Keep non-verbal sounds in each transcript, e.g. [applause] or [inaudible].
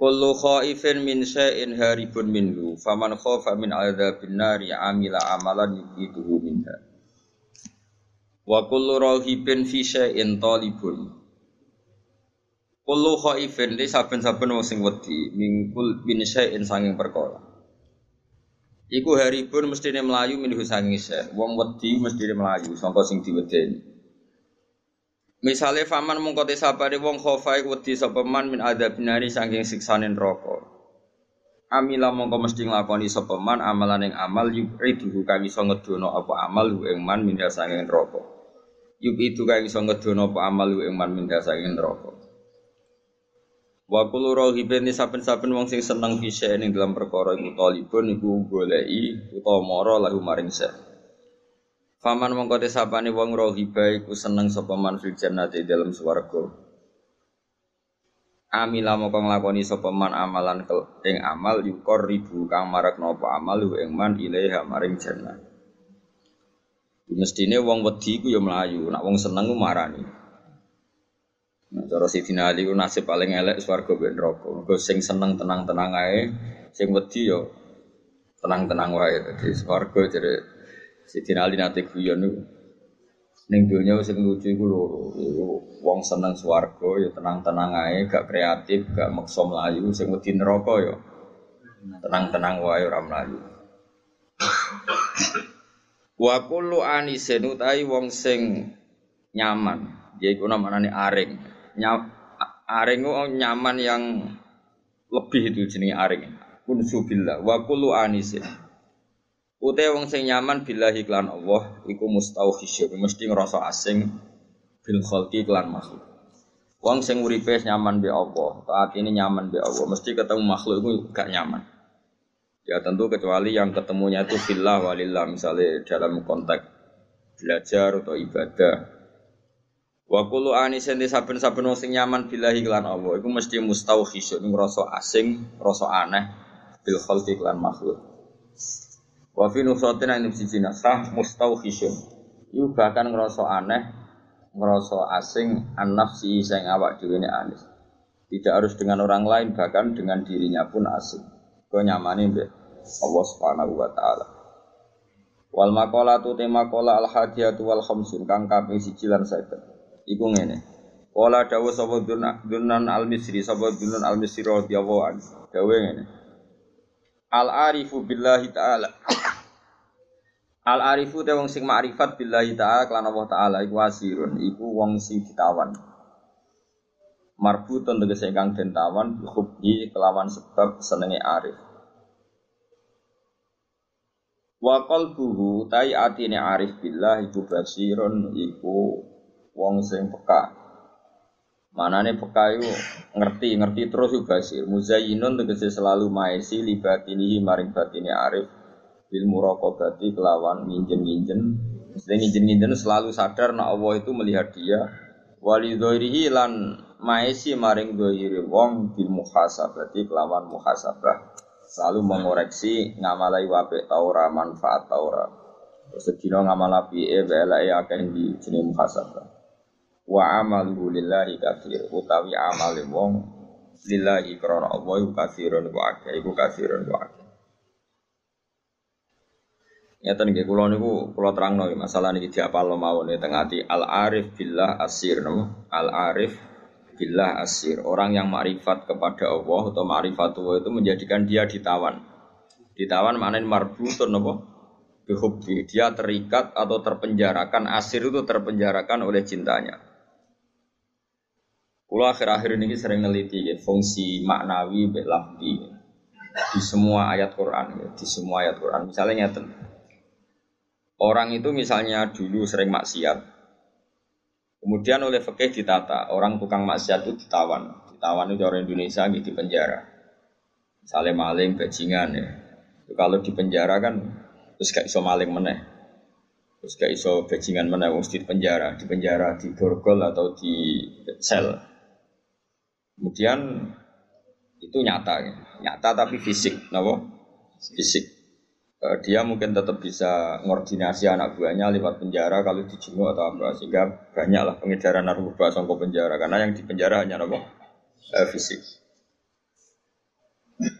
Kullu khaifin min syai'in haribun minhu. Faman khafa min adzabin nari amila amalan yuqiduhu minha. Wa kullu rahibin fi syai'in talibun. Kullu khaifin li saben-saben wong sing wedi mingkul min syai'in sanging perkara. Iku haribun mestine melayu minhu sanging syai' wong wedi mestine melayu sangka sing diwedeni Misale faman mongko te sapare wong khofa wedi sapa man min adzabinari saking siksane neraka. Amila mongko mesti nglakoni sapa man amalan ing amal yuqidu kang iso ngedono apa amal ing man min saking neraka. Yuqidu kang iso ngedono apa amal ing man min saking neraka. Wa kullu rahibin saben-saben wong sing seneng bisa ning dalam perkara iku talibun iku goleki utawa mara lahu maring sek. Faman mongko sapane wong rohiba iku seneng sapa man fil jannati dalam swarga. Amila mongko nglakoni sapa man amalan ing amal yukor ribu kang marak napa amal ing man ilaiha maring jannah. Mestine wong wedi iku ya mlayu, nek wong seneng ku marani. Nah, cara Sidina Ali ku nasib paling elek swarga ben neraka. Mergo sing seneng tenang-tenang ae, sing wedi ya tenang-tenang wae. Dadi swarga jere Sidin Ali nate guyon niku. Ning donya sing lucu iku loro. Wong seneng swarga ya tenang-tenang ae, gak kreatif, gak maksa mlayu, sing wedi neraka ya tenang-tenang wae ora mlayu. [laughs] Wa kullu anisin utahi wong sing nyaman, yaiku namanya aring. Nyam, aring nyaman yang lebih itu jenis aring. Unsubillah wa kullu anisin. Ute wong sing nyaman billahi klan Allah iku mustauhisyun mesti ngerasa asing bil khalqi klan makhluk. Wong sing uripe nyaman be Allah, saat ini nyaman be Allah, mesti ketemu makhluk itu gak nyaman. Ya tentu kecuali yang ketemunya itu fillah walillah misalnya dalam konteks belajar atau ibadah. Wa kullu anisen saben-saben wong sing nyaman billahi klan Allah iku mesti mustauhisyun ngerasa asing, ngerasa aneh bil khalqi klan makhluk. Wa fi ini siji nasah mustauhisyun. Iku bahkan ngerasa aneh, ngerasa asing an nafsi sing awak dhewe anis. Tidak harus dengan orang lain, bahkan dengan dirinya pun asing. Kau nyamani mbek Allah Subhanahu wa taala. Wal maqalatu tema qala al hadiyatu wal khamsun kang kaping siji lan 50. Iku ngene. Wala dawu sapa dunan al misri sapa dunan al misri radhiyallahu anhu. Dawe ngene. Al arifu billahi taala. Al arifu te wong sing ma'rifat billahi taala kelan Allah taala iku asirun iku wong sing ditawan. Marbutun tegese kang den tawan hubbi kelawan sebab senenge arif. Wa qalbuhu tai atine arif billah iku basirun iku wong sing peka. Manane peka iku ngerti, ngerti terus iku basir. Muzayyinun tegese selalu maesi libatinihi maring batine arif bil muraqabati kelawan nginjen-nginjen. Mesti nginjen-nginjen selalu sadar nak Allah itu melihat dia. Wali dhoirihi lan maesi maring dhoiri wong bil muhasabati kelawan muhasabah. Selalu mengoreksi ngamalai wape taura manfaat taura. Terus ngamal api e belake akan di jenis muhasabah wa amaluhu lillahi kathir utawi amale wong lillahi krana Allah iku kathirun wa akeh iku kathirun wa akeh. Nyata nih kulo niku kulo terang nih masalah nih diapal mawon nih tengah di al arif billah asir no al arif billah asir. Orang yang marifat kepada Allah atau marifat Allah itu menjadikan dia ditawan. Ditawan mana marbutun nopo bihubbi dia terikat atau terpenjarakan. Asir itu terpenjarakan oleh cintanya Kulo akhir-akhir ini sering neliti ya, fungsi maknawi belafdi di semua ayat Quran ya, di semua ayat Quran. Misalnya nyata, orang itu misalnya dulu sering maksiat, kemudian oleh fakih ditata, orang tukang maksiat itu ditawan, Tawan itu orang Indonesia gitu di penjara. Misalnya maling, bajingan ya. Kalau di penjara kan terus gak iso maling meneh. Terus gak iso bajingan meneh wong di penjara, di penjara di borgol atau di sel. Kemudian itu nyata ya. Nyata tapi fisik, napa? Fisik. Eh, dia mungkin tetap bisa ngordinasi anak buahnya lewat penjara kalau dijenguk atau apa sehingga banyaklah pengedaran narkoba songkok penjara karena yang di penjara hanya apa eh, fisik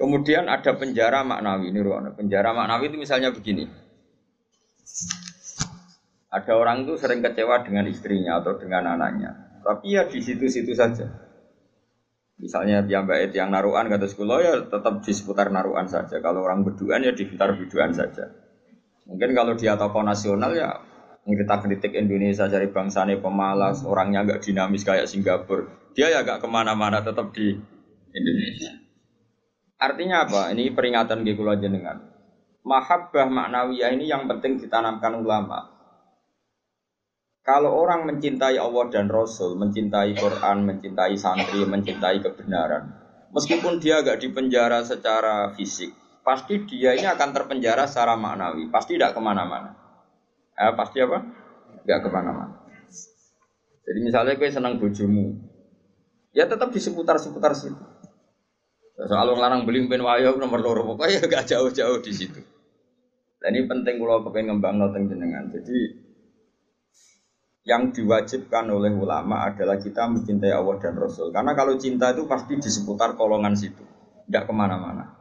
kemudian ada penjara maknawi ini ruang penjara maknawi itu misalnya begini ada orang itu sering kecewa dengan istrinya atau dengan anaknya tapi ya di situ-situ saja Misalnya tiang bait yang naruhan kata sekolah ya tetap di seputar naruhan saja. Kalau orang berduaan ya di sekitar berduaan saja. Mungkin kalau dia tokoh nasional ya kita kritik Indonesia dari bangsanya pemalas, orangnya agak dinamis kayak Singapura. Dia ya agak ke mana-mana tetap di Indonesia. Artinya apa? Ini peringatan di aja jenengan. Mahabbah maknawiyah ini yang penting ditanamkan ulama. Kalau orang mencintai Allah dan Rasul, mencintai Quran, mencintai santri, mencintai kebenaran, meskipun dia agak dipenjara secara fisik, pasti dia ini akan terpenjara secara maknawi, pasti tidak ke mana-mana. Eh, pasti apa? Tidak ke mana-mana. Jadi misalnya gue senang bojomu, ya tetap di seputar-seputar situ. Soal orang larang beli pen wayo nomor loro pokoknya gak jauh-jauh di situ. Dan ini penting kalau pengen ngembang noteng jenengan. Jadi yang diwajibkan oleh ulama adalah kita mencintai Allah dan Rasul. Karena kalau cinta itu pasti di seputar kolongan situ, tidak ke mana-mana.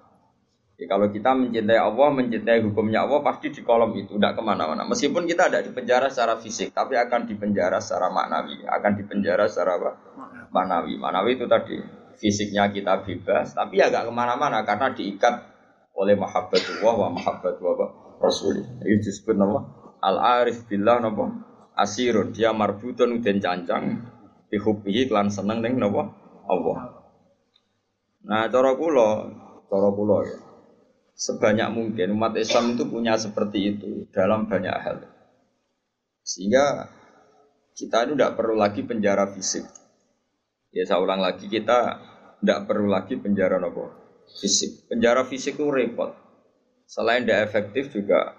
Ya, kalau kita mencintai Allah, mencintai hukumnya Allah, pasti di kolom itu, tidak ke mana-mana. Meskipun kita tidak dipenjara secara fisik, tapi akan dipenjara secara maknawi, akan dipenjara secara apa? Maknawi. Maknawi itu tadi, fisiknya kita bebas, tapi ya ke mana-mana karena diikat oleh mahabbatullah wa mahabbatullah Rasul. Itu disebut nama al-arif billah nama asirun dia marbutun den cancang dihubbihi klan seneng ning napa Allah. Nah, cara kula, cara kula ya. Sebanyak mungkin umat Islam itu punya seperti itu dalam banyak hal. Sehingga kita itu tidak perlu lagi penjara fisik. Ya saya ulang lagi kita tidak perlu lagi penjara nopo fisik. Penjara fisik itu repot. Selain tidak efektif juga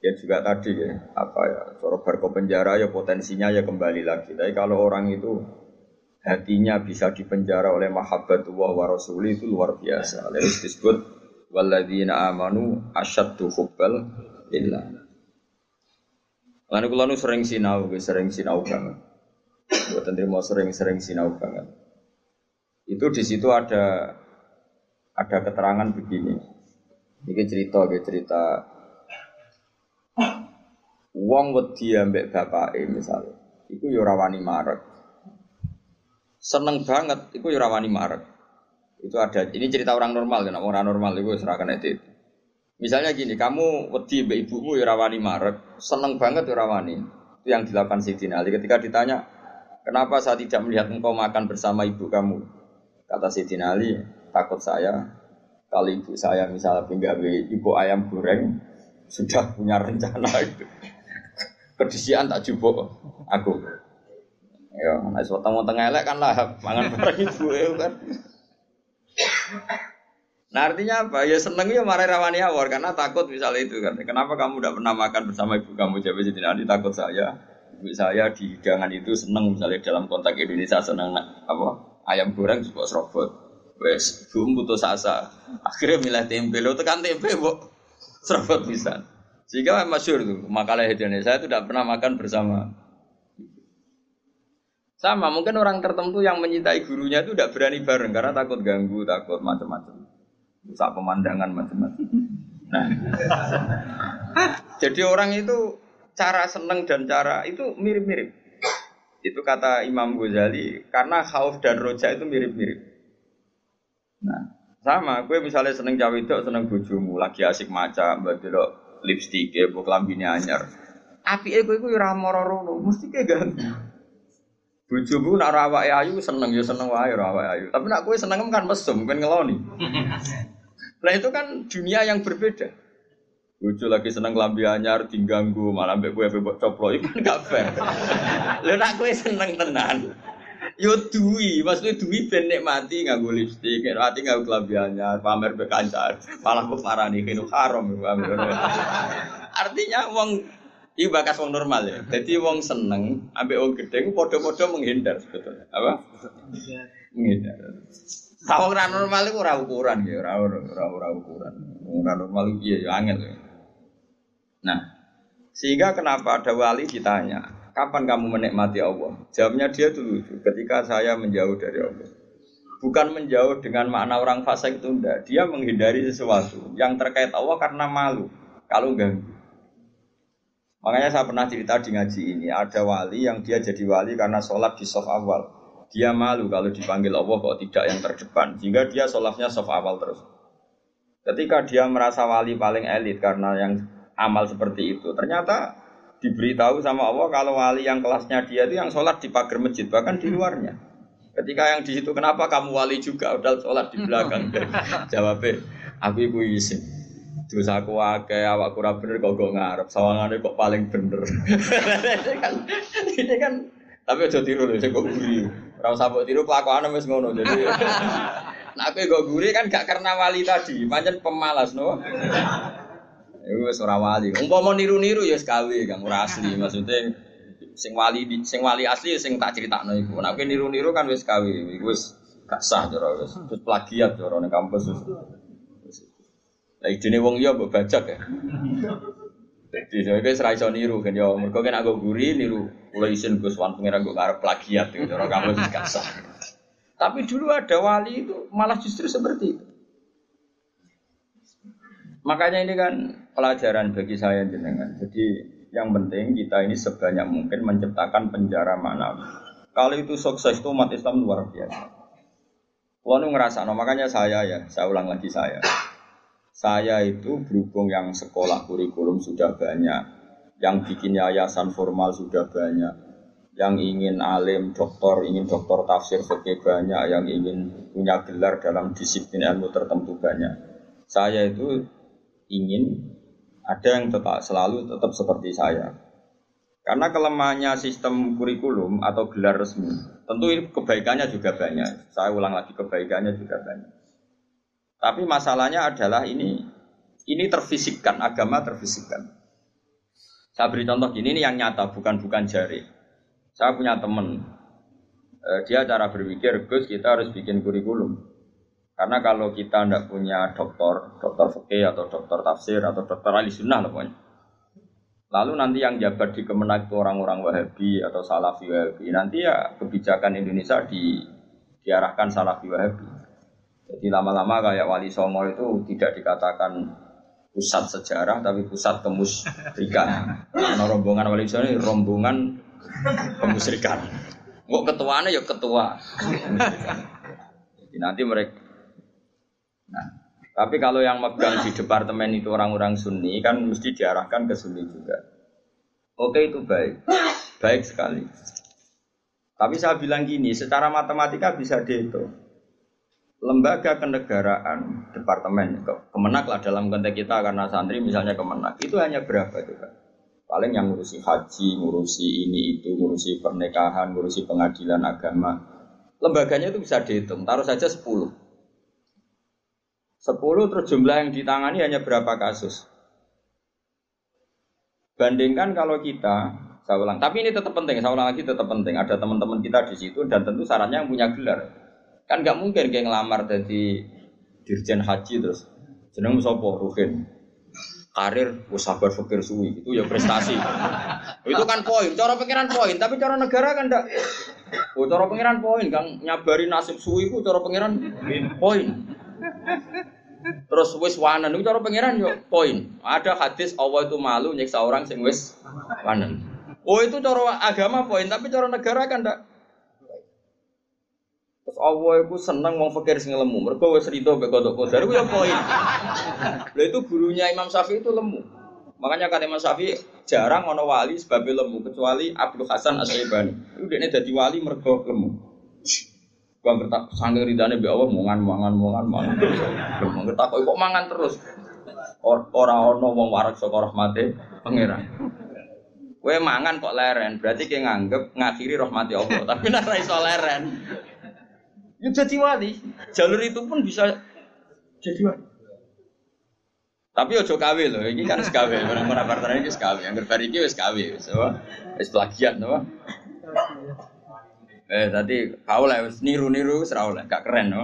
ya juga tadi ya apa ya coro barco penjara ya potensinya ya kembali lagi tapi kalau orang itu hatinya bisa dipenjara oleh mahabbatullah wa itu luar biasa lalu disebut walladzina amanu asyaddu hubbal lillah Lalu kalau nu sering sinau, sering sinau banget. Buat mau sering-sering sinau banget. Itu di situ ada ada keterangan begini. Ini cerita, cerita Wong wedi ambek bapake misalnya, iku yo ora wani marek. Seneng banget, iku yo ora wani marek. Itu ada. Ini cerita orang normal kan, orang normal itu serahkan itu. Misalnya gini, kamu wedi mbak ibumu yo ora wani seneng banget yo ora. Itu yang dilakukan Siti Ali ketika ditanya, "Kenapa saya tidak melihat engkau makan bersama ibu kamu?" Kata Siti Ali, "Takut saya kalau ibu saya misalnya pindah ibu ayam goreng, sudah punya rencana itu. Kedisian tak jubuk aku. Ya, nek weteng tengah elek kan lah mangan bareng [laughs] ibu ya kan. Nah artinya apa? Ya seneng ya marah rawani awal karena takut misalnya itu kan. Kenapa kamu tidak pernah makan bersama ibu kamu? Jadi jadi nanti takut saya. Ibu saya di hidangan itu seneng misalnya dalam konteks Indonesia seneng apa? Ayam goreng juga serobot. Wes, bum putus asa. Akhirnya milih tempe. Lo tekan tempe, bu. Serobot bisa. Sehingga masyur tuh makalah hedonnya saya tidak pernah makan bersama. Sama mungkin orang tertentu yang mencintai gurunya itu tidak berani bareng karena takut ganggu, takut macam-macam. Rusak pemandangan macam-macam. Nah, jadi orang itu cara seneng dan cara itu mirip-mirip. Itu kata Imam Ghazali karena khauf dan roja itu mirip-mirip. Nah, sama, gue misalnya seneng cawe itu seneng bojomu, lagi asik maca, mbak lipstick ya, bu kelambine anyar. Api ego iku ora moro mesti ke ganggu. Bojomu nak ora ayu seneng ya seneng wae ora ayu. Tapi nak kowe seneng kan mesum, kan ngeloni. [laughs] Nah itu kan dunia yang berbeda. Bojo lagi seneng kelambi anyar diganggu malah mbek kowe coplo itu kan gak fair. [laughs] Lha nak kowe seneng tenan. Yo duwi, maksudnya duwi ben mati nganggo lipstik, mati nganggo klambi anyar, pamer be kancan. Malah kok parani kene haram. Artinya wong iki bakas wong normal ya. Jadi wong seneng ambek wong gedhe padha-padha menghindar sebetulnya. Apa? Menghindar. Tahu ora normal iku ora ukuran ya, ora ora ora ukuran. Ora normal iki ya angel. Nah, sehingga kenapa ada wali ditanya, Kapan kamu menikmati Allah? Jawabnya dia dulu ketika saya menjauh dari Allah. Bukan menjauh dengan makna orang fasik itu enggak. Dia menghindari sesuatu yang terkait Allah karena malu kalau ganggu. Makanya saya pernah cerita di ngaji ini, ada wali yang dia jadi wali karena sholat di soft awal. Dia malu kalau dipanggil Allah kok tidak yang terdepan, sehingga dia sholatnya soft awal terus. Ketika dia merasa wali paling elit karena yang amal seperti itu, ternyata diberitahu sama Allah kalau wali yang kelasnya dia itu yang sholat di pagar masjid bahkan di luarnya. Ketika yang di situ kenapa kamu wali juga udah sholat di belakang? [laughs] Jawabnya, aku ibu isin. Terus aku wakai awak kurang bener kok gak ngarep sawangannya kok paling bener. [laughs] ini kan, ini kan tapi aja tiru loh, saya kok guri. Rau sabuk tiru kelakuan wis ngono jadi. [laughs] Nah, aku kok guri kan gak karena wali tadi, macam pemalas no. Iku wis ora wali. Umpama niru-niru ya sekawe Kang ora asli. [laughs] Maksudnya sing wali sing wali asli ya sing tak critakno iku. Nek niru-niru kan wis kawe. Iku wis gak sah cara wis. Terus plagiat cara ning kampus wis. Lah idene wong liya mbok bajak ya. Jadi saya kira serai niru kan ya, mereka kan aku guri niru, mulai isin gus wan pengiran gue karep plagiat gitu, orang kamu gak sah. Tapi dulu ada wali itu malah justru seperti itu. Makanya ini kan pelajaran bagi saya jenengan. Jadi yang penting kita ini sebanyak mungkin menciptakan penjara mana. Kalau itu sukses itu umat Islam luar biasa. Wanu ngerasa, no, makanya saya ya, saya ulang lagi saya. Saya itu berhubung yang sekolah kurikulum sudah banyak, yang bikin yayasan formal sudah banyak, yang ingin alim, doktor, ingin doktor tafsir fikih banyak, yang ingin punya gelar dalam disiplin ilmu tertentu banyak. Saya itu ingin ada yang tetap selalu tetap seperti saya. Karena kelemahannya sistem kurikulum atau gelar resmi, tentu ini kebaikannya juga banyak. Saya ulang lagi kebaikannya juga banyak. Tapi masalahnya adalah ini ini terfisikkan, agama terfisikkan. Saya beri contoh gini ini yang nyata, bukan bukan jari. Saya punya teman, eh, dia cara berpikir, Gus kita harus bikin kurikulum. Karena kalau kita tidak punya dokter, dokter fikih atau dokter tafsir atau dokter ahli sunnah pokoknya. Lalu nanti yang jabat di Kemenak itu orang-orang Wahabi atau Salafi Wahabi. Nanti ya kebijakan Indonesia di, diarahkan Salafi Wahabi. Jadi lama-lama kayak Wali Songo itu tidak dikatakan pusat sejarah tapi pusat kemusrikan. Karena [laughs] rombongan Wali Songo ini rombongan kemusrikan. Kok ketuanya ya ketua. [laughs] Jadi nanti mereka Nah, tapi kalau yang megang di departemen itu orang-orang Sunni kan mesti diarahkan ke Sunni juga. Oke itu baik, baik sekali. Tapi saya bilang gini, secara matematika bisa dihitung. Lembaga kenegaraan, departemen, kemenak lah dalam konteks kita karena santri misalnya kemenak, itu hanya berapa juga? Paling yang ngurusi haji, ngurusi ini itu, ngurusi pernikahan, ngurusi pengadilan agama. Lembaganya itu bisa dihitung, taruh saja 10 Sepuluh terus jumlah yang ditangani hanya berapa kasus? Bandingkan kalau kita, saya ulang, tapi ini tetap penting, saya ulang lagi tetap penting. Ada teman-teman kita di situ dan tentu syaratnya yang punya gelar. Kan nggak mungkin kayak ngelamar jadi dirjen haji terus. Jeneng sopo Ruhin. Karir sabar fakir suwi. Itu ya prestasi. Itu kan poin cara pikiran poin. Tapi cara negara kan enggak oh cara pikiran poin kang. Nyabari nasib suwi itu cara pikiran poin Terus wis wanen itu cara pangeran yo poin. Ada hadis Allah itu malu nyiksa orang sing wis wanen. Oh itu cara agama poin, tapi cara negara kan ndak. Terus Allah itu seneng wong fakir sing lemu. Mergo wis rido mbek kodok kodar yo poin. Lah itu gurunya Imam Syafi'i itu lemu. Makanya kata Imam Syafi'i jarang ono wali sebab lemu kecuali Abdul Hasan Asy-Syaibani. Itu dia jadi wali mergo lemu. Gua ngertak sange ridane mbek Allah mangan mangan mangan mangan. Gua ngertak kok mangan terus. Ora ono wong warak saka rahmate pangeran. Kowe mangan kok leren, berarti kayak nganggep ngakhiri rahmati Allah. Tapi nek ra iso leren. Ya jadi wali. Jalur itu pun bisa jadi wali. Tapi ojo kawe loh, ini kan sekawe, orang-orang partner ini sekawe, yang berfari ini wis kawe, wis plagiat, no. Eh, tadi kau lah, niru-niru, serau lah, gak keren, no.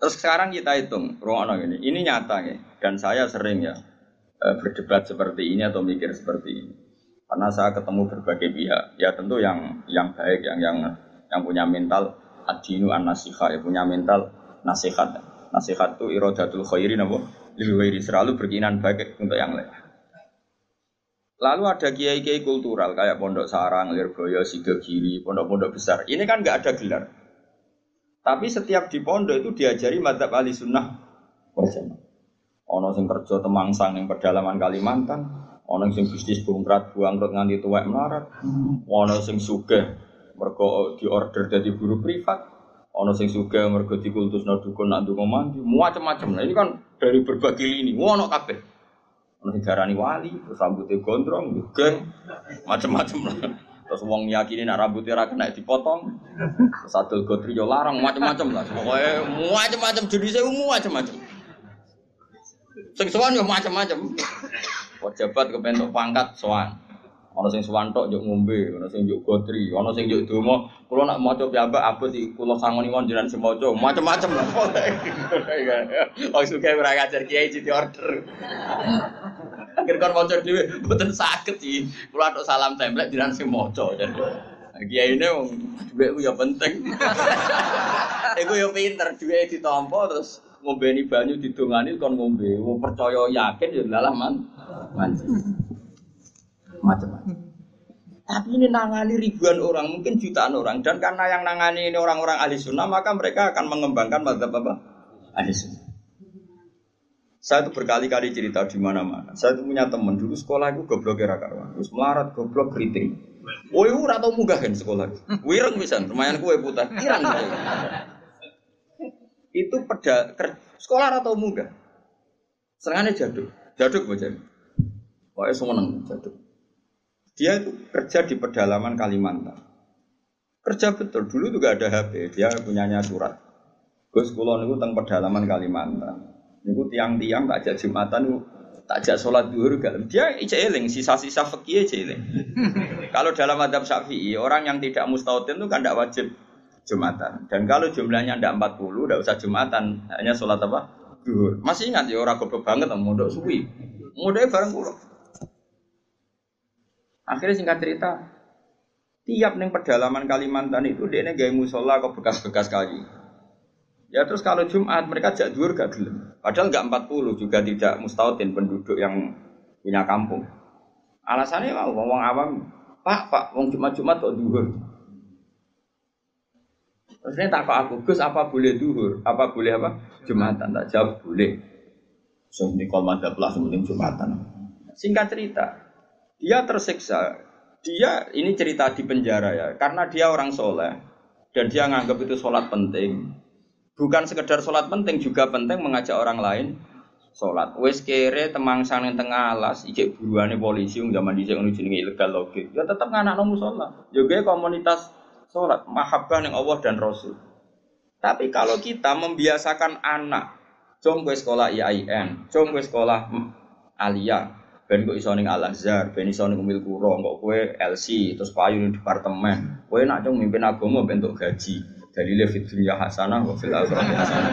Terus sekarang kita hitung, ruang ini, ini nyata ya, dan saya sering ya eh, berdebat seperti ini atau mikir seperti ini, karena saya ketemu berbagai pihak, ya tentu yang yang baik, yang yang yang punya mental adinu an nasihat, ya punya mental nasihat, nasihat itu irodatul khairin apa? Lil selalu berkeinginan baik untuk yang lain. Lalu ada kiai-kiai kultural kayak Pondok Sarang, Lirboyo, Sidogiri, pondok-pondok besar. Ini kan nggak ada gelar. Tapi setiap di pondok itu diajari madzhab ahli sunnah. Ono sing kerja temangsang yang pedalaman Kalimantan, ono sing bisnis bungkrat buangkrut nganti tuwek melarat, ono sing sugih mergo diorder dari guru privat, ono sing sugih mergo dikultusno dukun nak ndonga mandi, macam-macam. Nah ini kan dari berbagai lini, ono kabeh. Ono darani wali, terus rambutnya gondrong, geng, macam-macam lah. Terus wong yakini nak rambutnya ra kena dipotong. Terus adol gotri yo larang macam-macam lah. Pokoke macam-macam jenisnya umum macam-macam. Sing sowan yo macam-macam. Pejabat kepentok pangkat sowan. Ana sing sowan tok yo ngombe, ana sing yo gotri, ana sing yo donga. Kula nak maca piyambak abot iki kula sangoni mon jenengan sing maca macam-macam lah. Suka ora ngajar kiai di order. Akhir kon maca dhewe mboten saged iki. Kula tok salam template jenengan sing maca. Kiai ini wong dhuwit ku ya penting. Iku ya pinter dhuwit ditampa terus ngombeni banyu didongani kon ngombe. Wong percaya yakin ya lalah man. Manci. Macam-macam. Tapi ini nangani ribuan orang, mungkin jutaan orang. Dan karena yang nangani ini orang-orang ahli sunnah, maka mereka akan mengembangkan madzhab apa? Ahli sunnah. Saya itu berkali-kali cerita di mana-mana. Saya itu punya teman dulu sekolah itu goblok kira karuan. Terus melarat goblok keriting. Woi, ora munggah kan sekolah. Wireng bisa, lumayan kue putar. Irang. itu peda ker, sekolah atau munggah. Serangannya jaduk. Jaduk baca. Pokoknya seneng jaduk. Dia itu kerja di pedalaman Kalimantan. Kerja betul. Dulu juga ada HP. Dia punyanya surat. Gus Kulon itu tentang pedalaman Kalimantan. Niku tiang-tiang tak ajak Jumatan itu tak ajak sholat duhur gak. Dia eling sisa-sisa fakih eling. [laughs] kalau dalam adab syafi'i orang yang tidak mustautin itu kan tidak wajib Jumatan. Dan kalau jumlahnya tidak 40, tidak usah Jumatan, hanya sholat apa? Duhur. Masih ingat ya orang goblok banget mau mondok suwi. Mondoknya bareng pulau. Akhirnya singkat cerita, tiap neng pedalaman Kalimantan itu dia gaya musola kok bekas-bekas kayu. Ya terus kalau Jumat mereka jak dur gak gelem. Padahal nggak 40 juga tidak mustautin penduduk yang punya kampung. Alasannya mau ngomong awam, Pak, Pak, wong Jumat-Jumat kok duhur. Terus ini tak aku, Gus apa boleh duhur? Apa boleh apa? Jumatan, tak jawab boleh. So ini kalau ada pelas Jumatan. Singkat cerita, dia tersiksa. Dia ini cerita di penjara ya, karena dia orang soleh dan dia nganggap itu sholat penting. Bukan sekedar sholat penting, juga penting mengajak orang lain sholat. Wes kere temang sang tengah alas, ijek buruannya polisi, yang zaman dijek menuju ilegal logik. Ya tetap nganak nomu sholat. Juga komunitas sholat, mahabbah yang Allah dan Rasul. Tapi kalau kita membiasakan anak, jom gue sekolah IAIN, jom gue sekolah Aliyah, ben kok iso ning Al Azhar, ben iso ning Umil Kuro, kok kowe LC terus payu ning departemen. Kowe nak cung mimpin agama ben untuk gaji. Dalile fit dunya hasanah wa fil akhirati hasanah.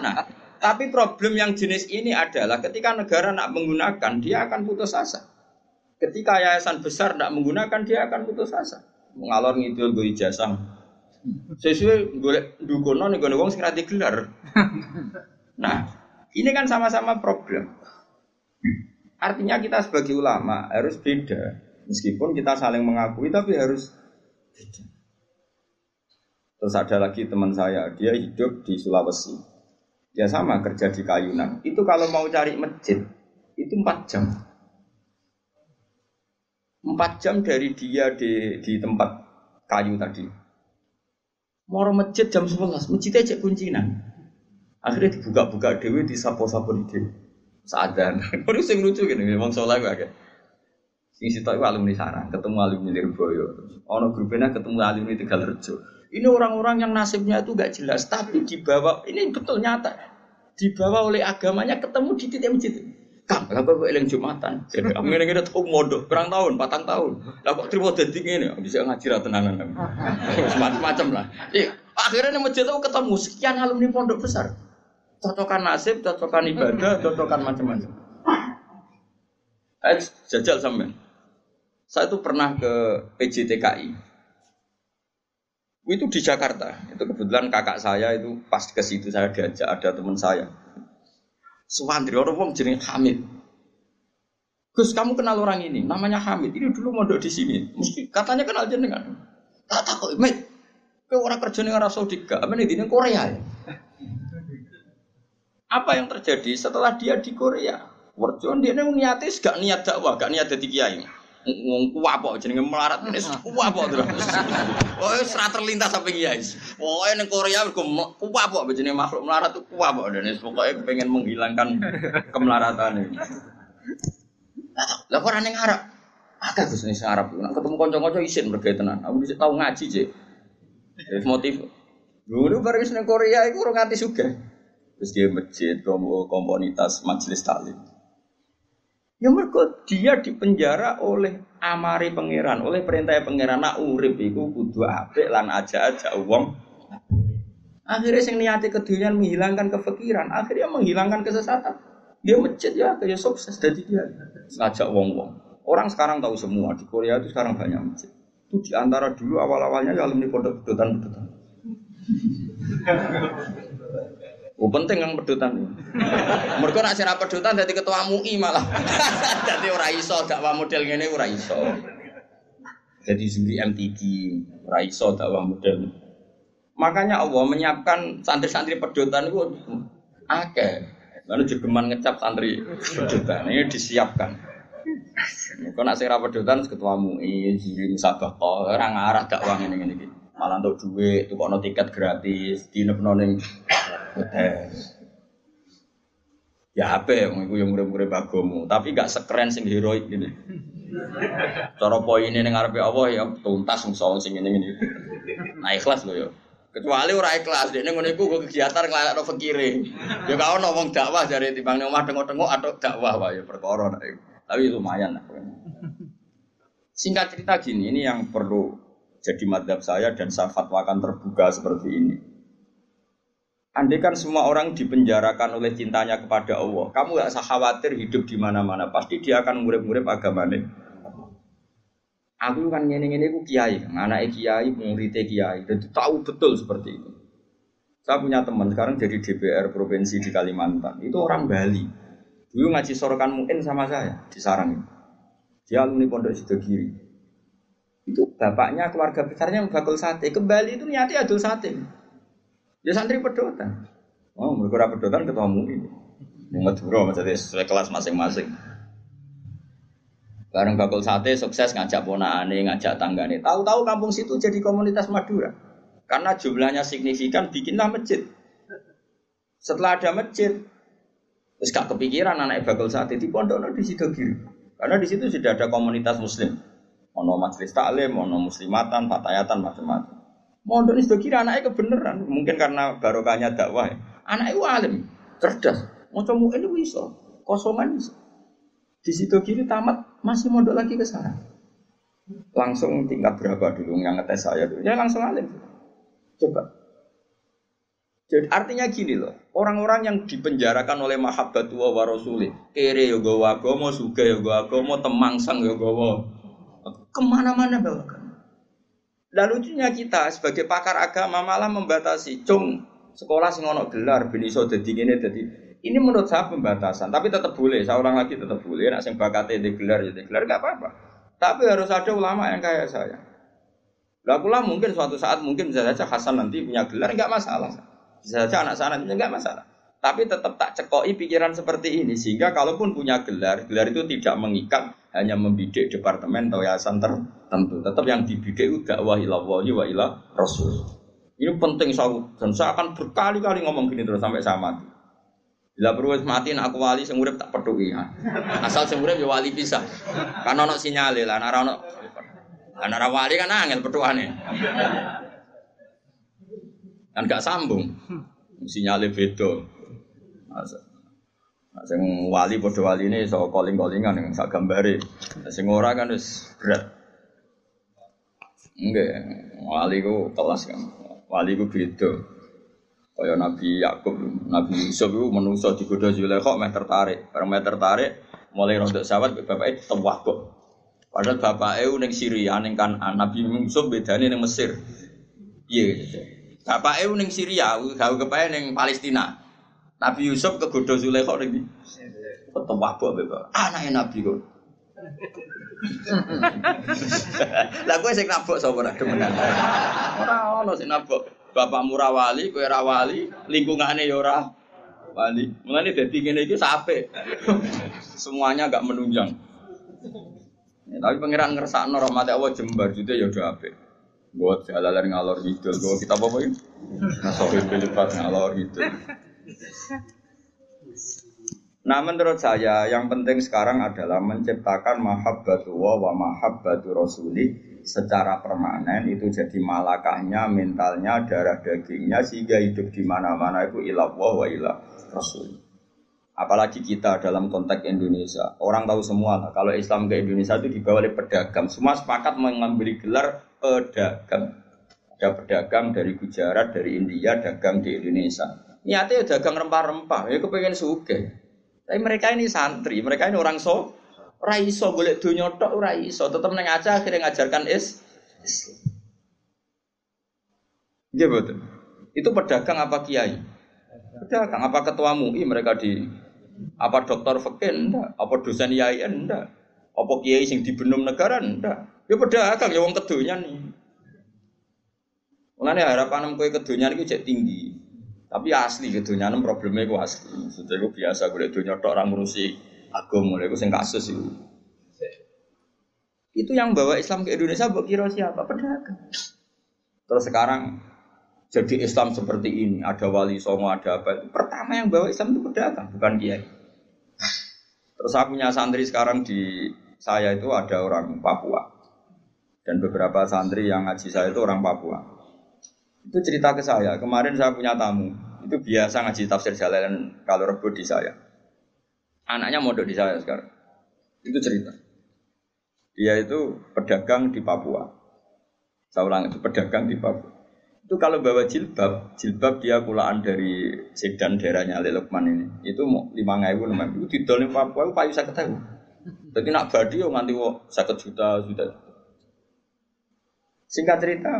Nah, tapi problem yang jenis ini adalah ketika negara nak menggunakan, dia akan putus asa. Ketika yayasan besar tidak menggunakan, dia akan putus asa. Mengalor ngidul gue ijazah. Sesuai gue dukono nih gue wong sing gelar. Nah, ini kan sama-sama problem. Artinya kita sebagai ulama harus beda. Meskipun kita saling mengakui tapi harus beda. Terus ada lagi teman saya, dia hidup di Sulawesi. Dia sama kerja di Kayunan. Itu kalau mau cari masjid, itu empat jam. Empat jam dari dia di, di tempat kayu tadi. Mau masjid jam 11, masjidnya cek kuncinan. Akhirnya dibuka-buka dewi, di sapo-sapo di dewi. Sadan. Baru [laughs] sing lucu gini, memang soleh gue agak. Sing sitok iku alumni sarang, ketemu alumni Lirboyo. Ono grupnya ketemu alumni Tegalrejo. Ini orang-orang yang nasibnya itu gak jelas, tapi dibawa ini betul nyata. Dibawa oleh agamanya ketemu di titik masjid. Kang, apa kok eling Jumatan? [laughs] Jadi kamu ini kita tahu modal, berang tahun, patang tahun. Lah kok terima dadi ngene, bisa ngaji ra tenanan. [laughs] Macam-macam lah. Iya, akhirnya nih masjid itu ketemu sekian alumni pondok besar. Cocokan nasib, cocokan ibadah, cocokan macam-macam. Eh, jajal sampai. Saya itu pernah ke PJTKI. Itu di Jakarta. Itu kebetulan kakak saya itu pas ke situ saya diajak ada teman saya Suwandri orang wong jenenge Hamid. Gus, kamu kenal orang ini? Namanya Hamid. Ini dulu mondok di sini. Mesti katanya kenal jenengan. Tak tak kok, Mit. Ke orang kerja ning Arab Saudi gak, apa di Korea ya? Apa yang terjadi setelah dia di Korea? Warjon dia niatis gak niat dakwah, gak niat jadi kiai ngomong kuwapo jenenge melarat wis kuwapo terus. Oh ra terlintas sampai kiai. Pokoke ning Korea mergo kuwapo jenenge makhluk melarat tuh kuwapo dan pokoke pengen menghilangkan kemelaratan ini. Lah kok ora ning Arab? Akeh Gus ning Arab. Nek ketemu kanca-kanca isin mergo tenan. Aku bisa tau ngaji, Cek. Wis motif. Dulu bareng ning Korea iku ora nganti sugih. Terus dia masjid, komunitas majelis taklim. Ya mereka dia dipenjara oleh amari pangeran, oleh perintah pangeran nak urip iku kudu apik lan aja-aja wong. Akhirnya sing niati kedunian menghilangkan kefikiran, akhirnya menghilangkan kesesatan. Dia masjid ya kayak sukses jadi dia ngajak wong-wong. Orang sekarang tahu semua di Korea itu sekarang banyak masjid. Itu di antara dulu awal-awalnya ya alumni pondok bedotan-bedotan. Oh penting yang pedutan. Mereka nak sira pedutan jadi ketua MUI malah. [laughs] jadi ora iso dakwah model ngene ora iso. Jadi zuri MTG ora iso dakwah model. Makanya Allah menyiapkan santri-santri pedutan itu akeh. Lalu jegeman ngecap santri pedutan ini disiapkan. Kau nak sira pedutan ketua MUI, zuri musabah orang arah dakwah ini ini. Malah untuk duit, tuh kok tiket gratis, di ning Ya apa ya, iku yang murid-murid bagomu, tapi gak sekeren sing heroik gini. Cara poin ini ngarepe Allah ya tuntas soal sing ini ini. Nah ikhlas loh ya. Kecuali ora ikhlas, dia ngono iku kegiatan ngelakno fakire. Ya kau ngomong dakwah dari timbang omah tengok-tengok atau dakwah wae perkara Tapi lumayan lah. Singkat cerita gini, ini yang perlu jadi madhab saya dan saya fatwakan terbuka seperti ini. Andai kan semua orang dipenjarakan oleh cintanya kepada Allah, kamu gak usah khawatir hidup di mana-mana. Pasti dia akan murid-murid agamanya. Aku kan ngene ngene aku kiai, anak kiai, muridnya kiai, dan tahu betul seperti itu. Saya punya teman sekarang jadi DPR provinsi di Kalimantan. Itu orang Bali. Dulu ngaji sorokan mungkin sama saya di sarang. Dia alumni Pondok Sidogiri. Itu bapaknya keluarga besarnya bakul sate. Ke Bali itu niatnya adul sate. Ya santri pedotan. Oh, mereka pedotan ketemu ini. Madura maksudnya sesuai kelas masing-masing. Bareng bakul sate sukses ngajak ponakane, ngajak tanggane. Tahu-tahu kampung situ jadi komunitas Madura. Karena jumlahnya signifikan bikinlah masjid. Setelah ada masjid, terus gak kepikiran anak bakul sate di pondok di situ kiri. Karena di situ sudah ada komunitas muslim. Ono majelis taklim, ono muslimatan, fatayatan, macam-macam. Mondok ini sudah kira anaknya kebenaran. Mungkin karena barokahnya dakwah. Ya. Anaknya alim, cerdas. Mau ini bisa, kosongan bisa. Di situ kiri tamat masih mondok lagi ke sana. Langsung tingkat berapa dulu yang ngetes saya dulu? Ya langsung alim. Coba. Jadi artinya gini loh, orang-orang yang dipenjarakan oleh mahabbatu wa rasulih, kere gawa agama, suga gawa agama, temangsang ya gawa. Ke mana-mana bawa dan lucunya kita sebagai pakar agama malah membatasi, cung sekolah sing ono gelar ben iso dadi ngene dadi ini menurut saya pembatasan, tapi tetap boleh. Saya ulang lagi tetap boleh. Nak sing bakate di gelar jadi ya gelar gak apa-apa. Tapi harus ada ulama yang kayak saya. Lah pula mungkin suatu saat mungkin bisa saja Hasan nanti punya gelar nggak masalah. Bisa saja anak sana punya nggak masalah. Tapi tetap tak cekoi pikiran seperti ini sehingga kalaupun punya gelar, gelar itu tidak mengikat hanya membidik departemen atau yayasan tertentu. Tetap yang dibidik itu dakwah ilallah wa ila rasul. Ini penting saya dan saya akan berkali-kali ngomong gini terus sampai saya mati. Bila perlu mati aku wali sing urip tak peduli. Asal sing urip ya wali bisa. Kan ono sinyale lah, ora ono Ana wali kan angel. Kan gak sambung. Sinyale beda. Nah, sing wali padha wali ini so calling-callingan yang sak gambare. Sing ora kan wis berat. Enggak, wali ku kelas kan. Wali ku beda. Kaya Nabi Yakub, Nabi Yusuf itu menungso digoda Zulaikha meh tertarik. Bareng meh tertarik, mulai rontok sawat bapaknya tewah kok. Padahal bapaknya ning Syria ning kan Nabi Yusuf bedane ning Mesir. Iya. Bapaknya ning Syria, gawe kepae ning Palestina. Nabi Yusuf kegoda Zulaikha ning Tewah kok bapak. Anaknya Nabi kok. [laughs] Lah kowe sing nabok sapa ora demenan. Ora ono sing nabok. Bapak murah wali, kue rawali, lingkungannya ya ora wali. Mulane dadi ngene iki sampe. [laughs] Semuanya agak menunjang. Ya, tapi pangeran ngersakno rahmat Allah jembar juga ya udah apik. Buat jalalan ngalor gitu, gue kita apa ini? Nasohin pelipat ngalor gitu. Nah menurut saya yang penting sekarang adalah menciptakan mahabbatu wa mahabbatu rasuli secara permanen itu jadi malakahnya, mentalnya, darah dagingnya sehingga hidup di mana-mana itu ilah wa ilah rasul. Apalagi kita dalam konteks Indonesia, orang tahu semua lah kalau Islam ke Indonesia itu dibawa oleh pedagang. Semua sepakat mengambil gelar pedagang. Ada pedagang dari Gujarat, dari India, dagang di Indonesia. Niatnya ya dagang rempah-rempah, ya kepengen suge. Tapi mereka ini santri, mereka ini orang so, Ora iso golek donya tok ora iso, tetep nang aja akhirnya ngajarkan is. Iya betul. Itu pedagang apa kiai? Pedagang apa ketua MUI mereka di apa dokter fakir enggak, apa dosen IAI enggak, apa kiai sing dibenum negara enggak. Ya pedagang ya wong kedonya nih. Mulane harapan kowe kedonya iki cek tinggi. Tapi asli kedonyanem problemnya ku asli. Maksudnya ku biasa gue donya tok orang ngurusi agama itu sing kasus itu. Itu yang bawa Islam ke Indonesia buat kira siapa? Pedagang. Terus sekarang jadi Islam seperti ini, ada wali songo, ada apa. Pertama yang bawa Islam itu pedagang, bukan kiai. Terus saya punya santri sekarang di saya itu ada orang Papua. Dan beberapa santri yang ngaji saya itu orang Papua. Itu cerita ke saya, kemarin saya punya tamu. Itu biasa ngaji tafsir jalan kalau rebut di saya. Anaknya mondok di saya sekarang. Itu cerita. Dia itu pedagang di Papua. Saya ulang itu pedagang di Papua. Itu kalau bawa jilbab, jilbab dia kulaan dari sedan daerahnya Ali Lukman ini. Itu mau lima ribu enam. Itu di Papua itu payu saya ketahui. Jadi nak badi yo nganti wo seket juta juta. Singkat cerita,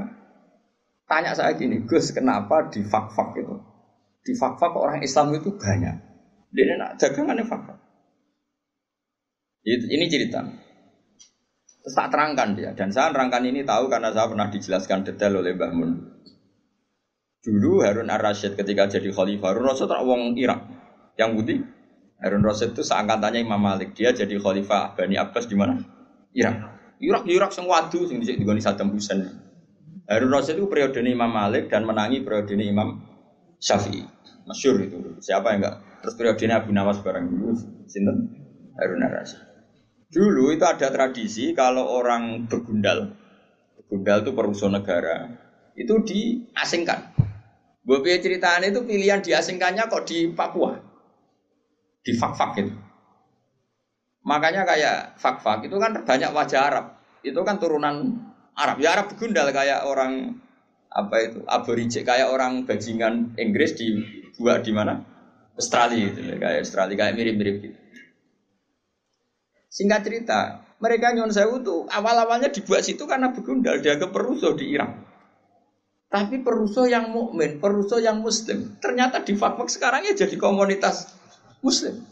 tanya saya gini, Gus kenapa di fak-fak itu? Di fak-fak orang Islam itu banyak. Dia nak dagangannya fakta. Ini cerita. Terus tak terangkan dia. Dan saya terangkan ini tahu karena saya pernah dijelaskan detail oleh Mbah Mun. Dulu Harun Ar-Rasyid ketika jadi khalifah, Harun Rasyid tak wong Irak. Yang putih, Harun Rasyid itu seangkatannya Imam Malik. Dia jadi khalifah Bani Abbas di mana? Irak. Irak, Irak sing wadu sing dhisik digoni Saddam Hussein. Harun Rasyid itu periode Imam Malik dan menangi periode Imam Syafi'i. Masyur itu. Siapa yang enggak Terus periodenya Abu Nawas barang dulu, sinten Harun Rasyid. Dulu itu ada tradisi kalau orang begundal, begundal itu perusahaan negara, itu diasingkan. Bobi ceritanya itu pilihan diasingkannya kok di Papua, di fak-fak itu. Makanya kayak fak-fak itu kan banyak wajah Arab, itu kan turunan Arab. Ya Arab begundal kayak orang apa itu aborigin kayak orang bajingan Inggris dibuat di mana? Australia gitu ya, kayak Australia kayak mirip-mirip gitu. Singkat cerita, mereka nyon sewu tuh awal-awalnya dibuat situ karena begundal dia ke Peruso di Irak. Tapi Peruso yang mukmin, Peruso yang Muslim, ternyata di Fakfak sekarang ya jadi komunitas Muslim.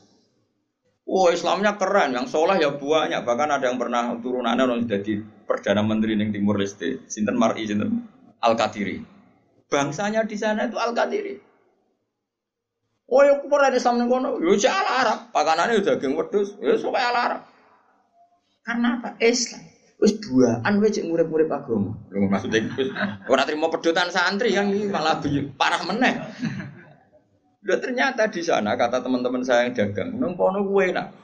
Wow, Islamnya keren, yang soleh ya banyak. Bahkan ada yang pernah turunannya orang jadi perdana menteri di Timur Leste, Sinten Mar'i, Sinten Al Qadiri. Bangsanya di sana itu Al Qadiri. Oh ya ada Islam ning kono, yo cek ala Arab, pakanane udah daging wedhus, ya sok ala Arab. Karena apa? Islam. Wis duaan cek murid-murid agama. Lho maksudnya wis ora trimo pedotan santri ini malah parah meneh. Udah ternyata di sana kata teman-teman saya yang dagang, nang pono kue nak.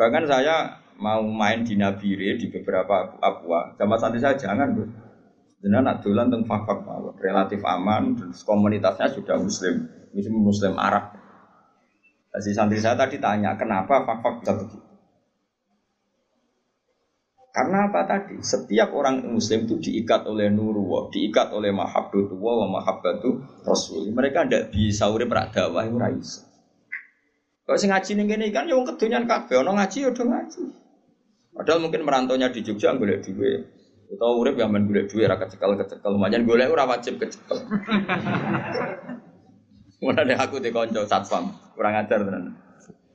Bahkan saya mau main di Nabire di beberapa Papua, sama santri saya jangan bro. Jangan nak dolan tentang fakfak relatif aman, terus komunitasnya sudah muslim, muslim muslim Arab. Si santri saya tadi tanya, kenapa fakfak bisa begitu? Karena apa tadi? Setiap orang muslim itu diikat oleh nurullah, diikat oleh mahabbatullah wa mahabbatu rasul. Mereka tidak bisa urip rak dakwah itu iso. Kalau sing ngaji ning kene kan yang kedonyan kabeh, ono ngaji ya ngaji. Padahal mungkin merantaunya di Jogja golek duit. Utawa urip yang men golek duit ra kecekel-kecekel, lumayan golek ora wajib kecekel. [laughs] Mulane aku dikonco satpam, kurang ajar tenan.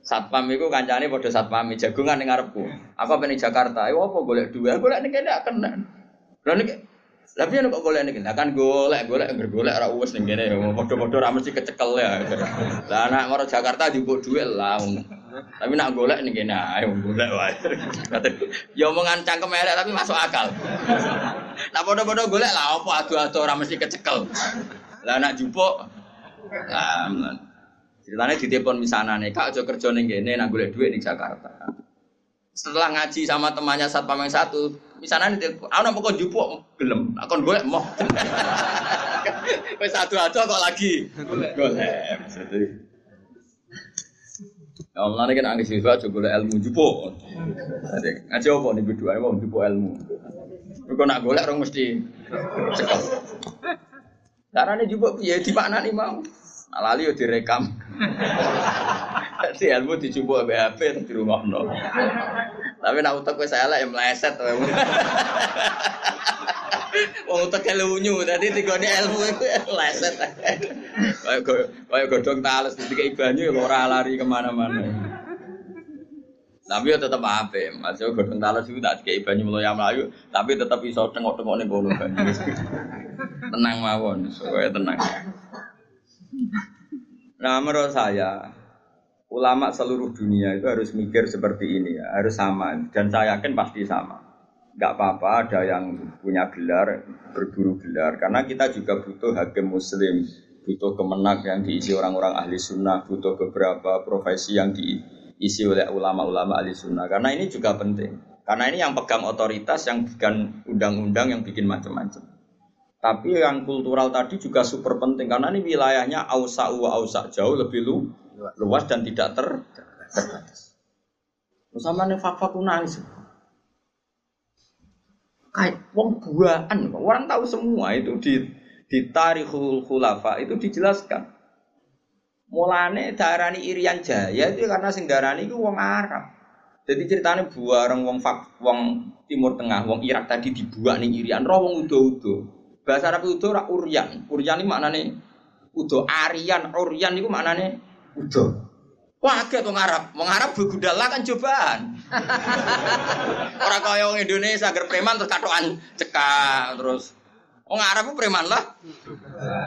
Satpam itu kancane padha satpam jagungan ning ngarepku. Aku apa ning Jakarta, ayo apa golek duwe? Golek ning kene kena. Lha nek Lah piye kok golek ning Lah kan golek, golek ngger golek ora uwes ning kene. Padha-padha ra mesti kecekel ya. Lah anak maro Jakarta dijupuk dhuwit lah. Tapi nak golek ning kene ayo golek wae. Ya omongan cangkem elek tapi masuk akal. Lah padha-padha golek lah apa adu-adu ora mesti kecekel. Lah nak jupuk Lah Ceritanya di telepon misalnya nih, kak aja kerja nih gini, nak gue duit di Jakarta. Setelah ngaji sama temannya saat yang satu, misalnya nih telepon, aku kau jupuk, gelem, aku gue mau. Wes satu aja kok lagi, golek. Ya Allah ini kan anggis siswa golek ilmu jupuk. Ngaji apa nih berdua, mau jupuk ilmu. Kau nak golek orang mesti cekal. Caranya jupuk ya di mana nih mau? Lali yo direkam. Dadi ilmu dicoba BHP di rumah no. Tapi nak utek wis elek ya meleset wae. Wong utek lunyu, dadi digone ilmu iku meleset. Kayak kayak godhong tales dikai banyu ya ora lari ke mana-mana. Tapi ya tetap apa, masih godhong tales itu tak dikai banyu mloya melayu, tapi tetap iso tengok-tengok ning kono banyu. Tenang mawon, supaya tenang. Nah menurut saya ulama seluruh dunia itu harus mikir seperti ini ya, harus sama dan saya yakin pasti sama. Gak apa-apa ada yang punya gelar berburu gelar karena kita juga butuh hakim muslim, butuh kemenak yang diisi orang-orang ahli sunnah, butuh beberapa profesi yang diisi oleh ulama-ulama ahli sunnah karena ini juga penting. Karena ini yang pegang otoritas, yang bikin undang-undang, yang bikin macam-macam. Tapi yang kultural tadi juga super penting karena ini wilayahnya ausa wa ausa jauh lebih lu, luas dan tidak ter terbatas. Sama nih fakta nangis. Kayak wong buaan, orang tahu semua itu di di tarikhul khulafa itu dijelaskan. Mulane darani Irian Jaya itu karena sing darani itu wong Arab. Jadi ceritanya buareng wong fak, wong Timur Tengah, wong Irak tadi dibuat nih Irian, roh wong udo-udo. Bahasa Arab itu ora uryan. Uryan ini maknane udo. Aryan, uryan itu maknane udo. Wah, agak tuh Arab. Wong Arab begudala kan cobaan. [laughs] Orang kaya wong Indonesia agar preman terus katokan cekak terus Wong Arab preman lah.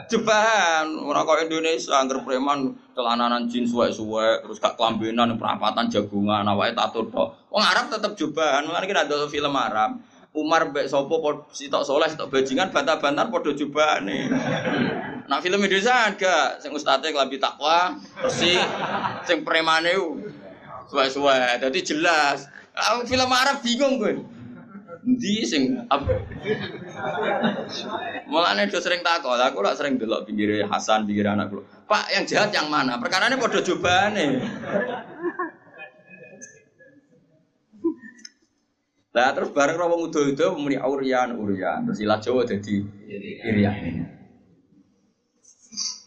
Cobaan. Orang kaya Indonesia agar preman celananan jin suwe-suwe terus gak kelambenan perapatan jagungan awake tato tok. Wong Arab tetap cobaan. Mulane kita ada film Arab. Umar mbek sapa sitok soleh sitok bajingan bantah-bantar padha nih. Nah film Indonesia ada sing ustate klambi takwa, bersih, sing premane suwe-suwe. Dadi jelas. Ah, film Arab bingung gue. Ndi sing Mulane do sering takok, aku lah sering delok pinggire Hasan, pinggir anak kula. Pak, yang jahat yang mana? Perkarane padha jobane. Lah terus bareng romo mudo itu muni aurian urian terus ilah Jawa jadi irian.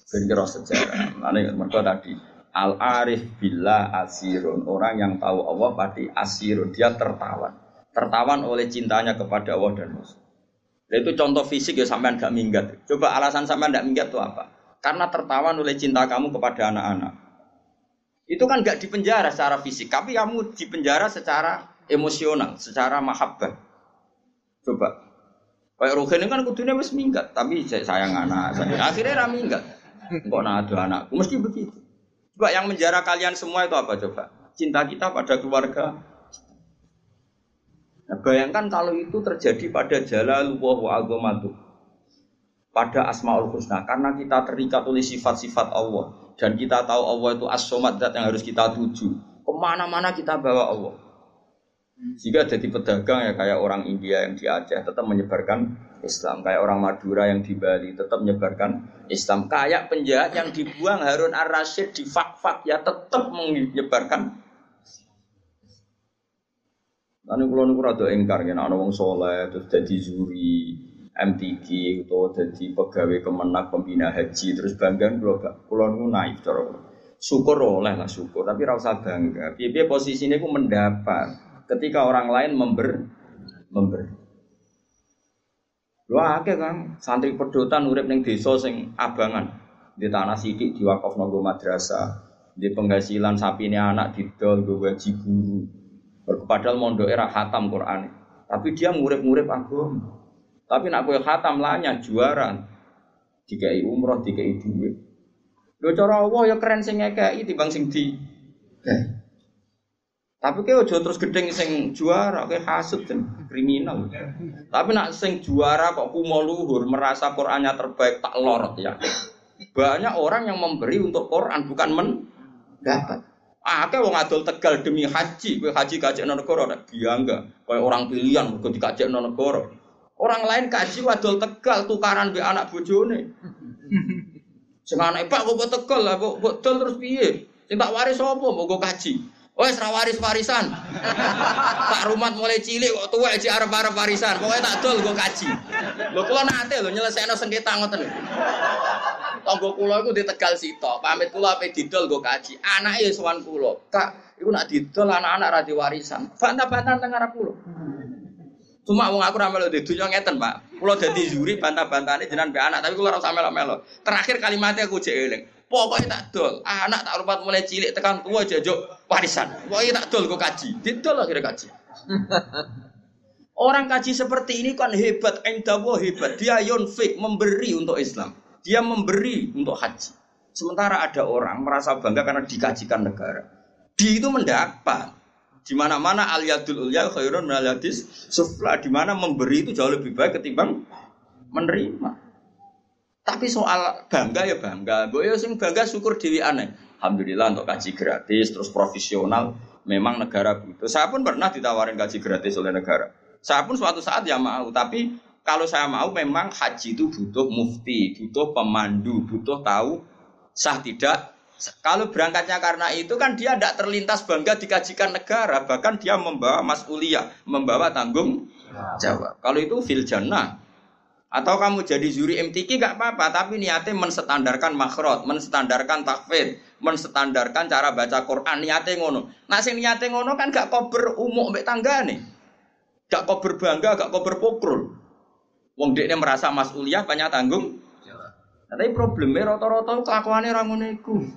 Ben kira sejarah. Mane mergo tadi al arif bila asirun orang yang tahu Allah pasti asirun dia tertawan tertawan oleh cintanya kepada Allah dan Rasul. Nah, itu contoh fisik ya sampean gak minggat. Coba alasan sampean gak minggat itu apa? Karena tertawan oleh cinta kamu kepada anak-anak. Itu kan gak dipenjara secara fisik, tapi kamu dipenjara secara emosional, secara mahabbah. Coba. Kayak ini kan kudunya wis minggat, tapi saya sayang anak. Saya. Akhirnya ra minggat. Kok ada anakku, mesti begitu. Coba yang menjara kalian semua itu apa coba? Cinta kita pada keluarga. Nah, bayangkan kalau itu terjadi pada jalalullah wa aghamatu. pada Asmaul Husna karena kita terikat oleh sifat-sifat Allah dan kita tahu Allah itu as-somad yang harus kita tuju. Ke mana-mana kita bawa Allah. Jika jadi pedagang ya kayak orang India yang di Aceh tetap menyebarkan Islam, kayak orang Madura yang di Bali tetap menyebarkan Islam, kayak penjahat yang dibuang Harun Ar-Rasyid di fak-fak ya tetap menyebarkan Lalu kalau niku rada engkar kan ana wong soleh terus jadi juri MTQ atau jadi pegawai kemenak pembina haji terus bangga kalau kalau niku naif cara syukur oleh lah syukur. Tapi rasa bangga. Piye posisinya ku mendapat ketika orang lain member member. Lu akeh kan santri pedotan urip ning desa sing abangan. Di tanah sidik wakaf nonggo madrasah. Di penghasilan sapi ini anak didol gue gaji guru. Padahal mondok era hatam Quran tapi dia ngurip-ngurip agama. Tapi nak gue hatam lanya juara. Dikai umroh dikai duit. Lo cara Allah ya keren sing ngekei timbang sing di tapi kayak ojo terus gedeng sing juara, kayak hasut kan kriminal. Tapi nak sing juara kok kumo luhur, merasa Qurannya terbaik tak lorot ya. Banyak orang yang memberi untuk Quran bukan men dapat. Ah, kayak wong adol tegal demi haji, gue haji kaji non negara, ada biangga. Kayak orang pilihan, dikaji non negara. Orang lain kaji wadol tegal tukaran be anak bojone. Sing anak pak kok tegal lah, kok terus piye? Sing tak waris apa? Mau gue kaji. Oh, waris warisan. [laughs] Pak Rumat mulai cilik kok tua aja arep arep warisan. Pokoknya tak dol gue kaji. Lo kula nate lho nyelesaikno sengketa ngoten lho. Tangga kula iku di Tegal Sito. Pamit kula ape didol gue kaji. Anake ya sowan kula. Kak, iku nak didol anak-anak ra warisan. Bantah-bantahan teng arep kula. Cuma wong aku ra melu di dunya ngeten, Pak. Kula dadi juri bantah-bantahane jenengan mbek anak, tapi kula ora usah melo-melo. Terakhir kalimatnya aku jek eling. Pokoknya tak dol. Anak tak rupat mulai cilik tekan tua jajuk warisan. Pokoknya tak dol gue kaji. Didol akhirnya kaji. [laughs] Orang kaji seperti ini kan hebat, endawo hebat. Dia yonfik memberi untuk Islam. Dia memberi untuk haji. Sementara ada orang merasa bangga karena dikajikan negara. Di itu mendapat. Di mana-mana aliyadul ulya khairun min sufla. Di mana memberi itu jauh lebih baik ketimbang menerima. Tapi soal bangga ya bangga. Gue ya sing bangga syukur dewi aneh. Alhamdulillah untuk kaji gratis terus profesional. Memang negara butuh. Saya pun pernah ditawarin kaji gratis oleh negara. Saya pun suatu saat ya mau. Tapi kalau saya mau memang haji itu butuh mufti, butuh pemandu, butuh tahu sah tidak. Kalau berangkatnya karena itu kan dia tidak terlintas bangga dikajikan negara, bahkan dia membawa masulia, membawa tanggung jawab. Kalau itu fil jannah, atau kamu jadi juri MTQ gak apa-apa, tapi niatnya menstandarkan makhrot, menstandarkan takfir, menstandarkan cara baca Quran, niatnya ngono. Nah sing niatnya ngono kan gak kober umum mbek nih. Gak kober bangga, gak kober pokrul. Wong dekne merasa masuliah banyak tanggung. Nah, tapi problemnya rata-rata kelakuannya rangun itu.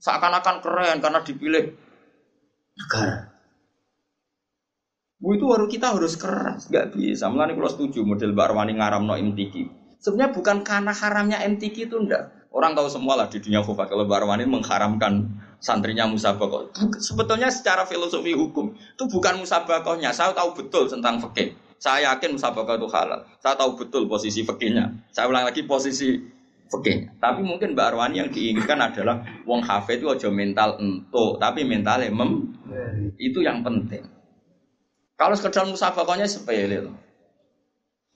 Seakan-akan keren karena dipilih negara. Bu itu baru kita harus keras, nggak bisa. Mulai kalau setuju model Barwani ngaram no MTQ. Sebenarnya bukan karena haramnya MTQ itu ndak. Orang tahu semua lah di dunia khufat kalau Barwani mengharamkan santrinya musabakoh. Sebetulnya secara filosofi hukum itu bukan musabakohnya. Saya tahu betul tentang fikih. Saya yakin musabakoh itu halal. Saya tahu betul posisi fikihnya. Saya ulang lagi posisi fikihnya. Tapi mungkin Mbak Arwani yang diinginkan adalah wong hafid itu aja mental entuk, tapi mentalnya mem. Itu yang penting. Kalau sekedar musafakohnya sepele loh.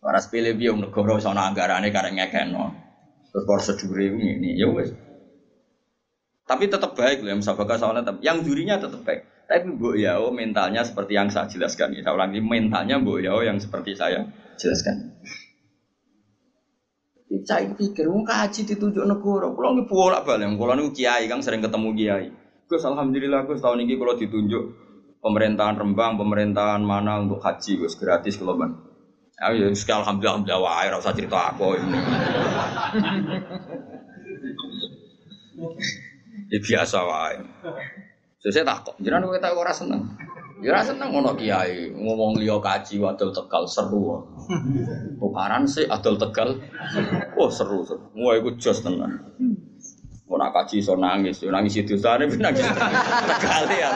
Para sepele biar negara sana anggarannya karena ngekeno. Terus prosedur ini, ya wes. Tapi tetap baik loh, yang musafakah soalnya tetap. Yang jurinya tetap baik. Tapi Bu Yao mentalnya seperti yang saya jelaskan. Ya, saya ulangi mentalnya Bu Yao yang seperti saya jelaskan. Saya pikir, mau kaji ditunjuk negara. Kalau nggak bolak balik, kalau nih kiai kan sering ketemu kiai. Gus, alhamdulillah Gus tahun ini kalau ditunjuk pemerintahan Rembang, pemerintahan mana untuk haji, gus gratis kalau ban. Ya, sekali alhamdulillah, alhamdulillah, wah, rasa cerita aku ini. ya biasa wae. So, saya takut, jangan kita orang seneng. Ya ora seneng ngono kiai ngomong liya kaji wadul Tegal seru. Tukaran sih adol Tegal. Wah seru seru. Wah iku jos tenan. Mau nak kaji so nangis, yo nangis itu sana, nangis tegale ya.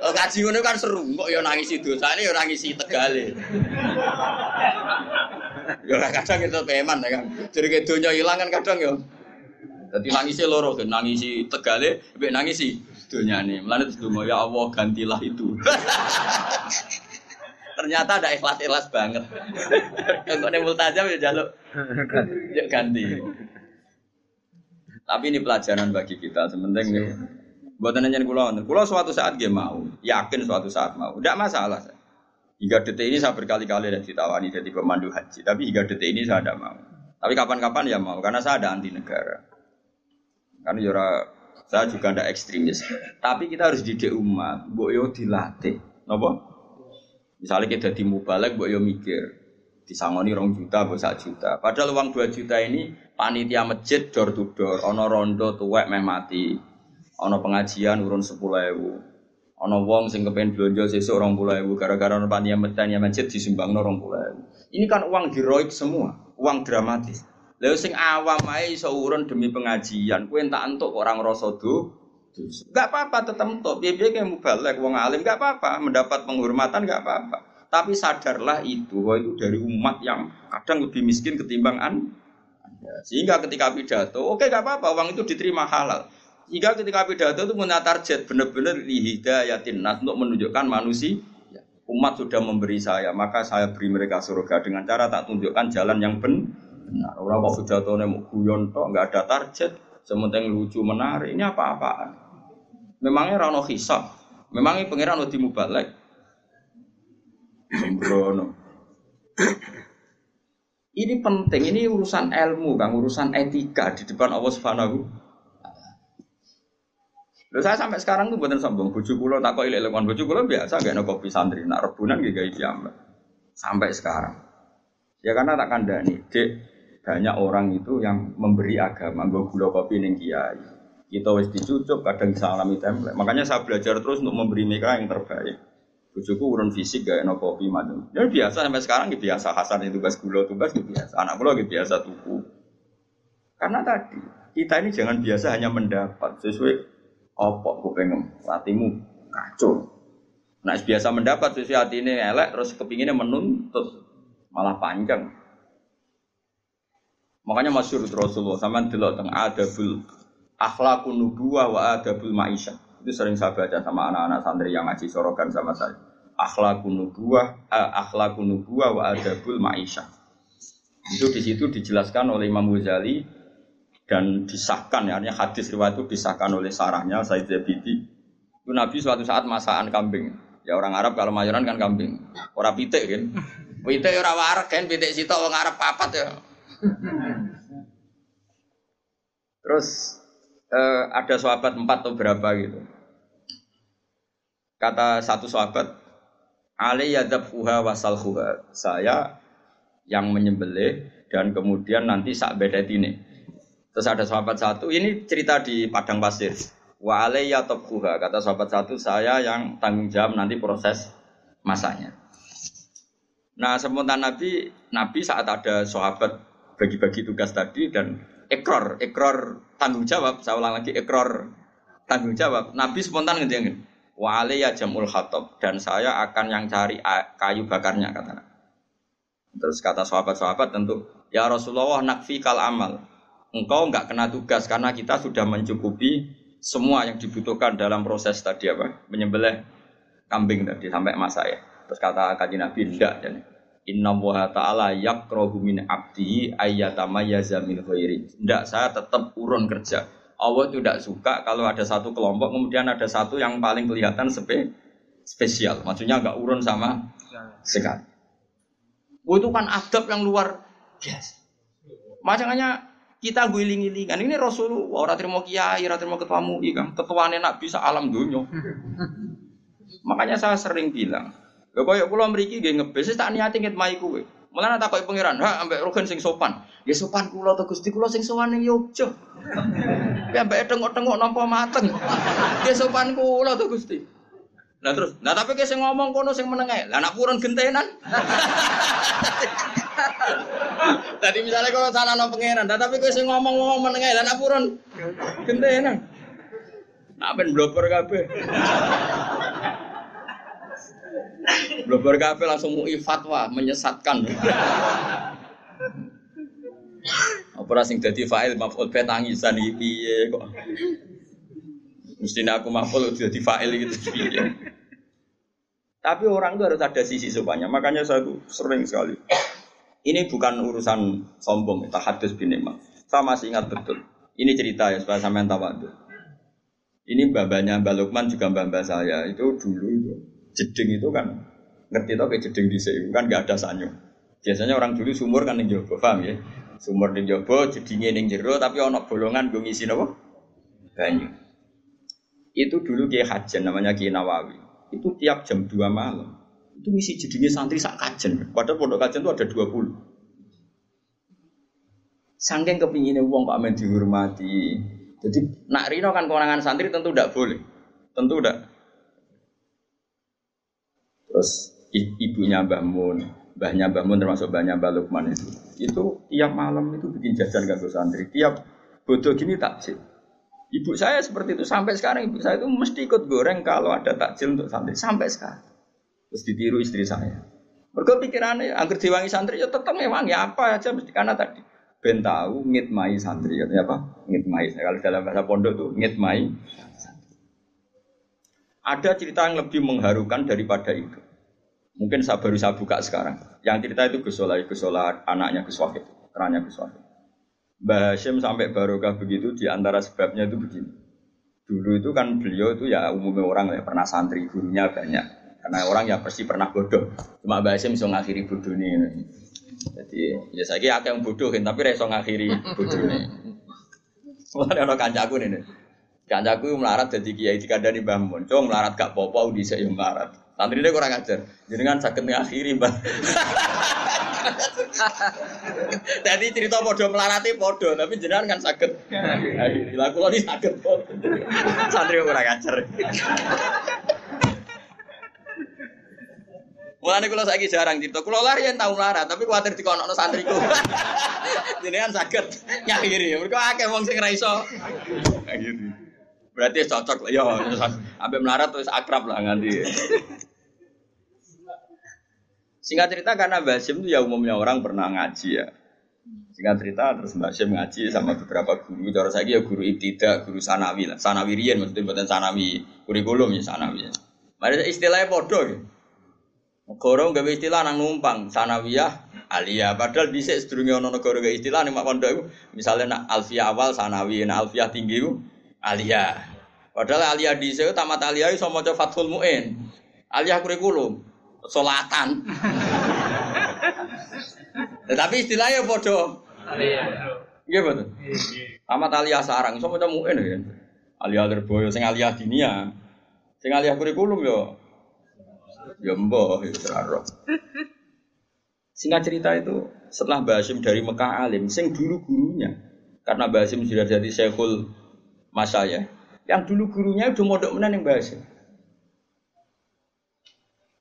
Oh, kaji ngono kan seru, kok yo nangis itu sana, yo nangis tegale. Ya kadang itu peman ya kan. Jadi kayak dunia hilang kan kadang ya. Jadi nangisi loro kan, nangisi tegale, be nangisi dunia nih. Melalui itu ya Allah gantilah itu. [laughs] Ternyata ada ikhlas-ikhlas banget. [laughs] Kalau nih multajam ya jaluk, [laughs] ya ganti. Tapi ini pelajaran bagi kita. Sementing nih, buat nanya kulo, kulo suatu saat dia mau, yakin suatu saat mau, tidak masalah. Hingga detik ini saya berkali-kali ada ditawani jadi pemandu haji, tapi hingga detik ini saya tidak mau. Tapi kapan-kapan ya mau, karena saya ada anti negara. Karena yura ya saya juga tidak ekstremis. Tapi kita harus didik umat, boyo dilatih. Nopo? Misalnya kita di mubalek, boyo mikir. Disangoni rong juta, boyo sak juta. Padahal uang dua juta ini panitia masjid door to door, ono rondo tuwek meh mati, ono pengajian urun sepuluh ewu, ono wong sing kepen belanja sesuk orang puluh ewu gara-gara ono panitia panitia masjid disumbang orang puluh ewu. Ini kan uang heroik semua, uang dramatis. Lalu sing awam ae iso urun demi pengajian, kue tak entuk orang rasa do. Gak apa-apa tetap entuk. Biar-biar kayak mubalek wong alim gak apa-apa, mendapat penghormatan gak apa-apa. Tapi sadarlah itu bahwa itu dari umat yang kadang lebih miskin ketimbang an. Sehingga ketika pidato, oke gak apa-apa, uang itu diterima halal. Sehingga ketika pidato itu punya target benar-benar lihidayatin nas untuk menunjukkan manusia umat sudah memberi saya, maka saya beri mereka surga dengan cara tak tunjukkan jalan yang benar. Orang kok pidatonya mau guyon tok, nggak ada target, sementing lucu menarik. Ini apa-apaan? Memangnya rano hisab. Memangnya pangeran udah mubalek. Sembrono. Ini penting, ini urusan ilmu, kan urusan etika di depan Allah Subhanahu Lalu saya sampai sekarang tuh bener sombong, bujuk kulo tak kok ilek bujuk kulo biasa gak no kopi santri, nak rebunan gak gaya Sampai sekarang. Ya karena tak kandani, dek banyak orang itu yang memberi agama, gue gula kopi neng kiai. Kita wis dicucuk, kadang salami template. Makanya saya belajar terus untuk memberi mereka yang terbaik. Bujuku urun fisik gak enak kopi macam. Ya biasa sampai sekarang ya biasa Hasan itu tugas gula tugas ya biasa. Anak gula gitu biasa tuku. Karena tadi kita ini jangan biasa hanya mendapat sesuai opok gue pengen hatimu kacau. Nah biasa mendapat sesuai hati ini elek terus kepinginnya menuntut malah panjang. Makanya masyur Rasulullah sama delok teng adabul akhlakun nubuwah wa adabul maisha. Itu sering saya baca sama anak-anak santri yang ngaji sorokan sama saya. Akhlakun nubuwah, eh, akhlakun nubuwah wa adabul maisha. Itu di situ dijelaskan oleh Imam Ghazali dan disahkan ya, artinya hadis riwayat itu disahkan oleh sarahnya Said Zabidi. Itu Nabi suatu saat masakan kambing. Ya orang Arab kalau mayoran kan kambing. Orang pitik kan. Pitik orang warak kan, pitik sitok orang Arab papat ya. Terus eh, ada sahabat empat atau berapa gitu. Kata satu sahabat, Ali yadabhuha wasalhuha. Saya yang menyembelih dan kemudian nanti sak bedet ini. Terus ada sahabat satu, ini cerita di padang pasir. Wa alayya kata sahabat satu, saya yang tanggung jawab nanti proses masanya. Nah, sementara Nabi, Nabi saat ada sahabat bagi-bagi tugas tadi dan ekor, ekor tanggung jawab. Saya ulang lagi ekor tanggung jawab. Nabi spontan ngejengin. Wa ya jamul khatab dan saya akan yang cari kayu bakarnya kata Terus kata sahabat-sahabat tentu ya Rasulullah nakfi kal amal. Engkau enggak kena tugas karena kita sudah mencukupi semua yang dibutuhkan dalam proses tadi apa menyembelih kambing tadi sampai masa ya. Terus kata kaji Nabi tidak jadi Inna wa ta'ala yakrohu min abdihi ayyatamayyaza min khairi. Tidak, saya tetap urun kerja. Allah tidak suka kalau ada satu kelompok, kemudian ada satu yang paling kelihatan spe spesial. Maksudnya nggak urun sama sekali. Oh, itu kan adab yang luar biasa. Makanya kita guling-gilingan. Ini Rasulullah, orang terima kiai, orang terima ketua MUI kan. Ketua nak bisa alam dunia. Makanya saya sering bilang, Lha koyo kula mriki nggih ngebis tak niati ngitmai kowe. Mulane tak koyo pangeran, ha ambek rogen sing sopan. Ya sopan kula to Gusti kula sing sowan ning Yogya. [laughs] Ya ambek tengok-tengok nampa mateng. [laughs] Ya sopan kula to Gusti. Lah terus, nah tapi kayak sing ngomong kono sing meneng ae. Lah anak purun gentenan. [laughs] Tadi misalnya kalau sana no pangeran, nah, tapi kayak sing ngomong-ngomong meneng ae. Lah anak purun gentenan. Nak ben bloper kabeh. Blober kafe langsung mau fatwa menyesatkan. Apa sing dadi fa'il maf'ul be tangisan iki piye kok. Mestinya aku maf'ul dadi fa'il gitu piye. Tapi orang itu harus ada sisi sopannya. Makanya saya sering sekali. Ini bukan urusan sombong, hadis bin Imam. Saya masih ingat betul. Ini cerita ya supaya sampean tahu Ini babanya Mbak Lukman juga mbak saya. Itu dulu itu jeding itu kan ngerti tau kayak jeding di sini kan gak ada sanyo. Biasanya orang dulu sumur kan yang paham ya? Sumur jowo, jedingnya yang jero, tapi ono bolongan gue ngisi apa? Banyu. Itu dulu kayak hajen namanya Kiai Nawawi itu tiap jam 2 malam itu ngisi jadinya santri sak kajen padahal pondok kajen itu ada 20 Sangking kepinginnya uang Pak Men dihormati. Jadi nak Rino kan kewenangan santri tentu tidak boleh, tentu tidak. Terus ibunya Mbah Mun, mbahnya Mbah Mun termasuk mbahnya Mbah Lukman itu, itu tiap malam itu bikin jajan ganggu santri. Tiap bodoh gini tak sih. Ibu saya seperti itu sampai sekarang ibu saya itu mesti ikut goreng kalau ada takjil untuk santri sampai sekarang. Terus ditiru istri saya. Mereka pikirannya agar diwangi santri ya tetap wangi apa aja mesti karena tadi ben tahu ngitmai santri katanya apa? Ngitmai. Kalau dalam bahasa pondok tuh ngitmai. Ada cerita yang lebih mengharukan daripada itu. Mungkin saya baru saya buka sekarang. Yang cerita itu Gus Solah, Gus Solah anaknya Gus Wahid, kerannya Gus Wahid. Mbah Hashim sampai barokah begitu di antara sebabnya itu begini. Dulu itu kan beliau itu ya umumnya orang ya pernah santri gurunya banyak. Karena orang ya pasti pernah bodoh. Cuma Mbah Hashim bisa ngakhiri bodoh ini. Jadi ya saya kira yang bodohin tapi reso ngakhiri bodoh ini. Mulai ada kancaku nih. Kancaku melarat jadi kiai dikandani Mbah Mun. Cuma melarat gak popo di saya melarat. Santri dia kurang ajar. Jadi kan sakit ngakhiri Mbah. [laughs] Jadi cerita podo melarati podo, tapi jenengan kan sakit. Lah kula ini sakit. Santri kurang ajar. Mulane kula saiki jarang cerita. Kula lari yang tahu melarat, tapi kuwatir dikonokno santriku. [laughs] Jenengan sakit nyakhiri. Mergo akeh wong sing ra iso. Berarti cocok lah. Ya, sampai melarat terus akrab lah nganti. Singkat cerita karena Basim itu ya umumnya orang pernah ngaji ya. Singkat cerita terus Basim ngaji sama beberapa guru. Cara saya ya guru ibtida, guru sanawi lah. Sanawi rian maksudnya bukan sanawi kurikulum ya sanawi. Ya. Mari istilahnya podo ya. Negara gak istilah nang numpang sanawiyah alia. Padahal bisa sedurunge ono negara gak istilah nih mak pondok. Misalnya nak alfiah awal sanawi, nak alfiah tinggi itu alia. Padahal alia di sini tamat alia itu sama Fathul Muin. Alia kurikulum solatan. Tetapi istilahnya bodoh. Iya betul. Amat alia sarang, so macam mungkin ya. Alia lerboyo, sing alia dinia, sing alia kurikulum yo. Ya mbah, ya teraro. Singkat cerita itu, setelah Basim dari Mekah alim, sing dulu gurunya, karena Basim sudah jadi syekhul masaya, yang dulu gurunya udah modok menan yang Basim.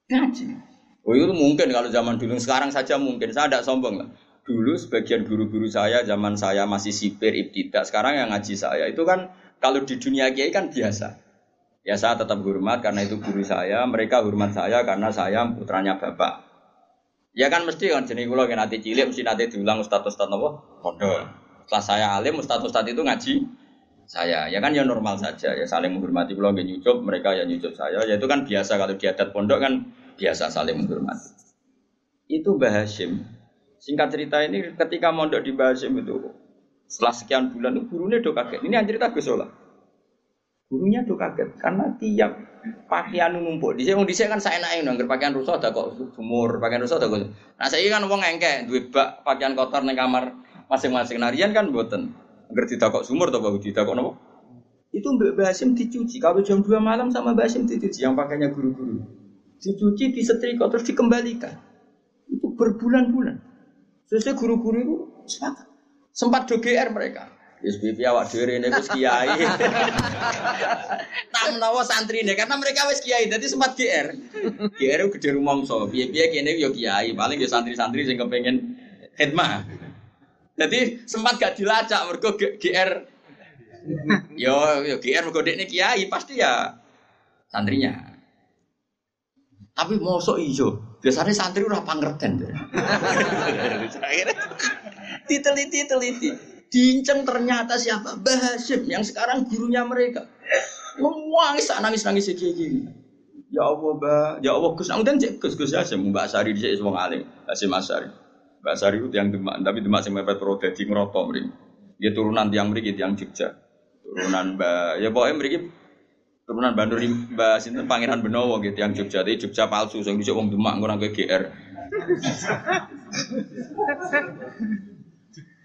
Ngaji. Oh itu mungkin kalau zaman dulu, sekarang saja mungkin. Saya tidak sombong lah. Dulu sebagian guru-guru saya, zaman saya masih sipir, ibtidak. Sekarang yang ngaji saya, itu kan kalau di dunia kiai kan biasa. Ya saya tetap hormat karena itu guru saya, mereka hormat saya karena saya putranya bapak. Ya kan mesti kan jenis kalau nanti cilik mesti nanti diulang ustadz ustadz nopo pondok. Setelah saya alim ustadz ustadz itu ngaji saya. Ya kan ya normal saja ya saling menghormati kalau nggak nyucup mereka ya nyucup saya. Ya itu kan biasa kalau di adat pondok kan biasa saling menghormati. Itu Mbah. Singkat cerita ini ketika mondok di Mbah itu setelah sekian bulan itu gurunya do kaget. Ini yang cerita Gus. Gurunya do kaget karena tiap pakaian numpuk. Di sini kan saya naik nangger pakaian rusak ada kok sumur, pakaian rusak ada kok. Nah saya kan wong engke duwe bak pakaian kotor ning kamar masing-masing narian kan mboten. Angger tidak kok sumur atau tidak kok nopo? Itu Mbak Basim dicuci. Kalau jam 2 malam sama Basim dicuci yang pakainya guru-guru dicuci, disetrika, terus dikembalikan. Itu berbulan-bulan. Sesuai guru-guru itu sepakat. Sempat do GR mereka. SBP awak dhewe ini wis kiai. [laughs] Tak menawa santri ini karena mereka wis kiai jadi sempat GR. GR gede rumangsa. Piye-piye kene yo kiai, paling yo santri-santri sing kepengin khidmah. Jadi sempat gak dilacak mergo GR Yo yo GR mergo dekne kiai pasti ya santrinya. Tapi mosok ijo. Biasanya santri ora pangerten. Diteliti teliti. Diinceng ternyata siapa? Mbah Hasyim yang sekarang gurunya mereka. Nangis nangis nangis gini. Ya Allah, Mbak. Ya Allah, Gus. Nang cek Gus Gus Hasyim Mbak Sari dhisik wong alim. Hasyim Asari. Mbak Sari itu yang demak, tapi demak sing mepet pro dadi ngroto mriki. Dia turunan tiang mriki tiang Jogja. Turunan Mbak. Ya pokoknya mriki turunan Bandur Mbak sinten Pangeran Benowo gitu yang Jogja. Tapi Jogja palsu sing dhisik wong demak ngono ke GR.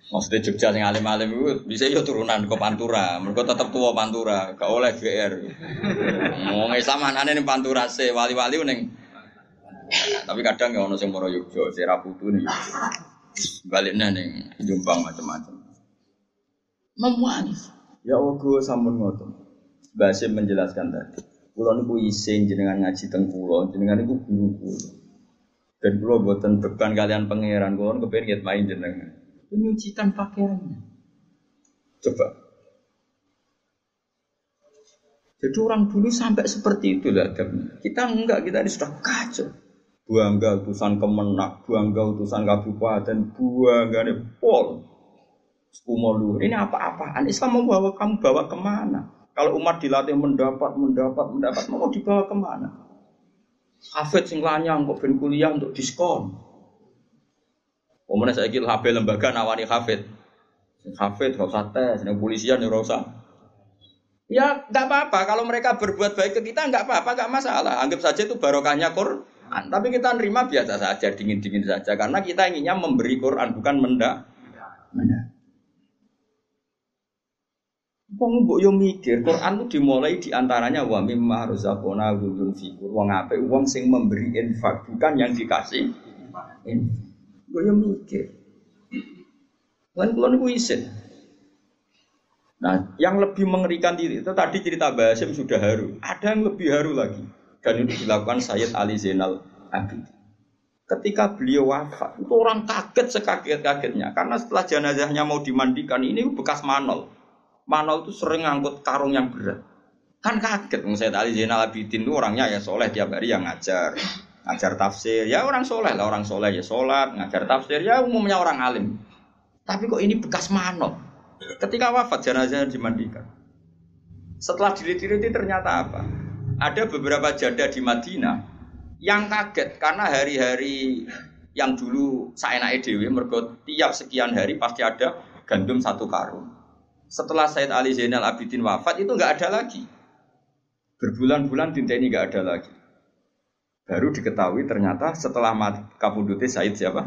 Maksudnya Jogja sing alim-alim itu bisa yo turunan ke Pantura. Mereka tetap tua Pantura, gak oleh GR. Mau Islam anane ning Pantura se wali-wali neng. Tapi kadang ya ono sing moro Yogyo, si Raputu nih. Baliknya neng Jombang macam-macam. Memuangis. Ya Allah gue sampun ngoten. Basim menjelaskan tadi. Kulo niku isin jenengan ngaji teng kulo, jenengan niku guru kulo. Dan kulo boten beban kalian pangeran, kulo kepengin main jenengan menyucikan pakaiannya. Coba. Jadi orang dulu sampai seperti itu lah Kita enggak, kita ini sudah kacau. Buangga utusan kemenak, buangga utusan kabupaten, buangga ini pol. Umur Ini apa-apaan? Islam mau bawa kamu bawa ke mana? Kalau umat dilatih mendapat, mendapat, mendapat, mau dibawa ke mana? Hafid sing lanyang kok ben kuliah untuk diskon. Kemudian saya kira HP lembaga nawani hafid. Hafid usah tes, yang polisian ya usah. Ya nggak apa-apa kalau mereka berbuat baik ke kita nggak apa-apa nggak masalah. Anggap saja itu barokahnya Quran. Tapi kita nerima biasa saja, dingin-dingin saja karena kita inginnya memberi Quran bukan menda. Wong mbok yo mikir, Quran itu dimulai di antaranya wa mimma razaqna ghulun fikur. Wong apik wong sing memberi infak bukan yang dikasih. Gue yang mikir. Kan kulon itu isin. Nah, yang lebih mengerikan diri itu tadi cerita Basim sudah haru. Ada yang lebih haru lagi. Dan itu dilakukan Sayyid Ali Zainal Abidin. Ketika beliau wafat, itu orang kaget sekaget-kagetnya. Karena setelah jenazahnya mau dimandikan, ini bekas manol. Manol itu sering ngangkut karung yang berat. Kan kaget, Sayyid Ali Zainal Abidin itu orangnya ya soleh tiap hari yang ngajar. Ngajar tafsir. Ya orang soleh lah orang soleh ya sholat ngajar tafsir. Ya umumnya orang alim. Tapi kok ini bekas manok ketika wafat jenazah dimandikan. Setelah dilihat-lihat ternyata apa? Ada beberapa janda di Madinah yang kaget karena hari-hari yang dulu saya naik dewi mergot tiap sekian hari pasti ada gandum satu karung setelah Said Ali Zainal Abidin wafat itu nggak ada lagi berbulan-bulan tinta ini nggak ada lagi Baru diketahui ternyata setelah mati kapundute Said siapa?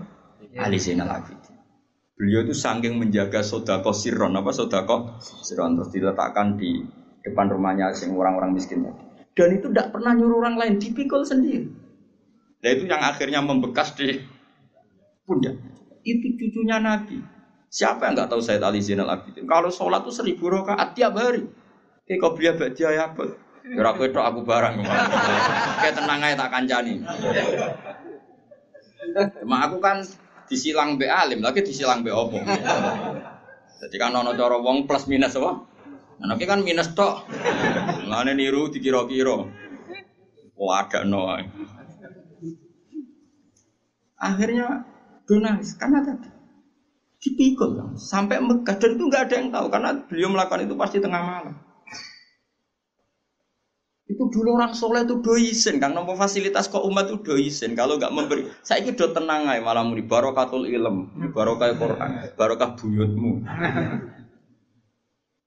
Ya. Ali Zainal Abidin. Beliau itu saking menjaga sodako siron apa sodako siron terus diletakkan di depan rumahnya sing orang-orang miskin tadi. Dan itu tidak pernah nyuruh orang lain dipikul sendiri. Dan itu yang akhirnya membekas di pundak. Itu cucunya Nabi. Siapa yang nggak tahu Said Ali Zainal Abidin? Kalau sholat itu seribu rakaat tiap hari. Kayak kau beli ya apa? Ora kowe aku barang. Kayak tenang aja tak kancani. Cuma aku kan disilang be alim, lagi disilang be opo. Jadi kan ono cara wong plus minus apa? Anaknya kan minus tok. Ngene niru dikira-kira. Oh ada no. Akhirnya donalis karena tadi dipikul sampai Mekah dan itu nggak ada yang tahu karena beliau melakukan itu pasti tengah malam. Itu dulu orang soleh itu doisen, kan nomor fasilitas kok umat itu doisen. Kalau nggak memberi, saya ini do tenang aja malah muni barokatul ilm, barokah Quran, barokah buyutmu.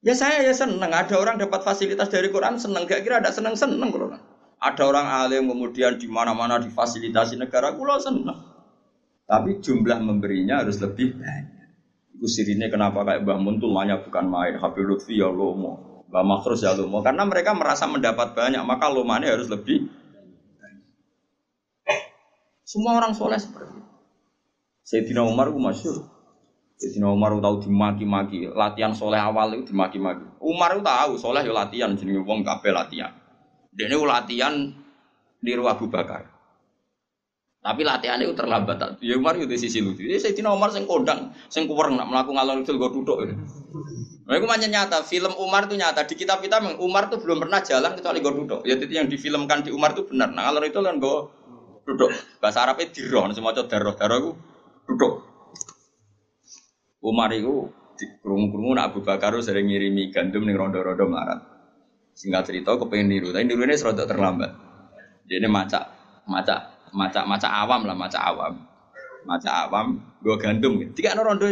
ya saya ya seneng, ada orang dapat fasilitas dari Quran seneng, gak kira ada seneng seneng kalau ada orang alim kemudian di mana-mana difasilitasi negara, kulo seneng. Tapi jumlah memberinya harus lebih banyak. Itu sirine kenapa kayak Mbah Muntul bukan main, Habib Lutfi ya lomo. Mbak Makhrus ya lumo karena mereka merasa mendapat banyak maka lumane harus lebih semua orang soleh seperti itu. Sayyidina Umar itu masyur Sayyidina Umar tahu dimaki-maki. Latihan soleh awal itu dimaki-maki. Umar itu tahu soleh ya latihan jadi wong kabeh latihan. Dia ini latihan di Abu Bakar tapi latihan itu terlambat. Ya Umar itu sisi lucu. Jadi saya Umar sing kondang, sing kuwer nak melakukan ngalor itu gue duduk. Nah, itu macam nyata. Film Umar itu nyata. Di kitab kita Umar itu belum pernah jalan kecuali gue duduk. Ya itu yang difilmkan di Umar itu benar. Nah ngalor itu kan gue duduk. Bahasa Arabnya diroh, semua cowok daroh daroh itu duduk. Umar itu kerungu-kerungu nak Abu Bakar sering ngirimi gandum nih rondo-rondo melarat. Singkat cerita kepengen niru, tapi niru ini serodok terlambat. Jadi ini macak, macak, macak, macak awam lah, macak awam, macak awam, gue gandum. Tiga no rondo,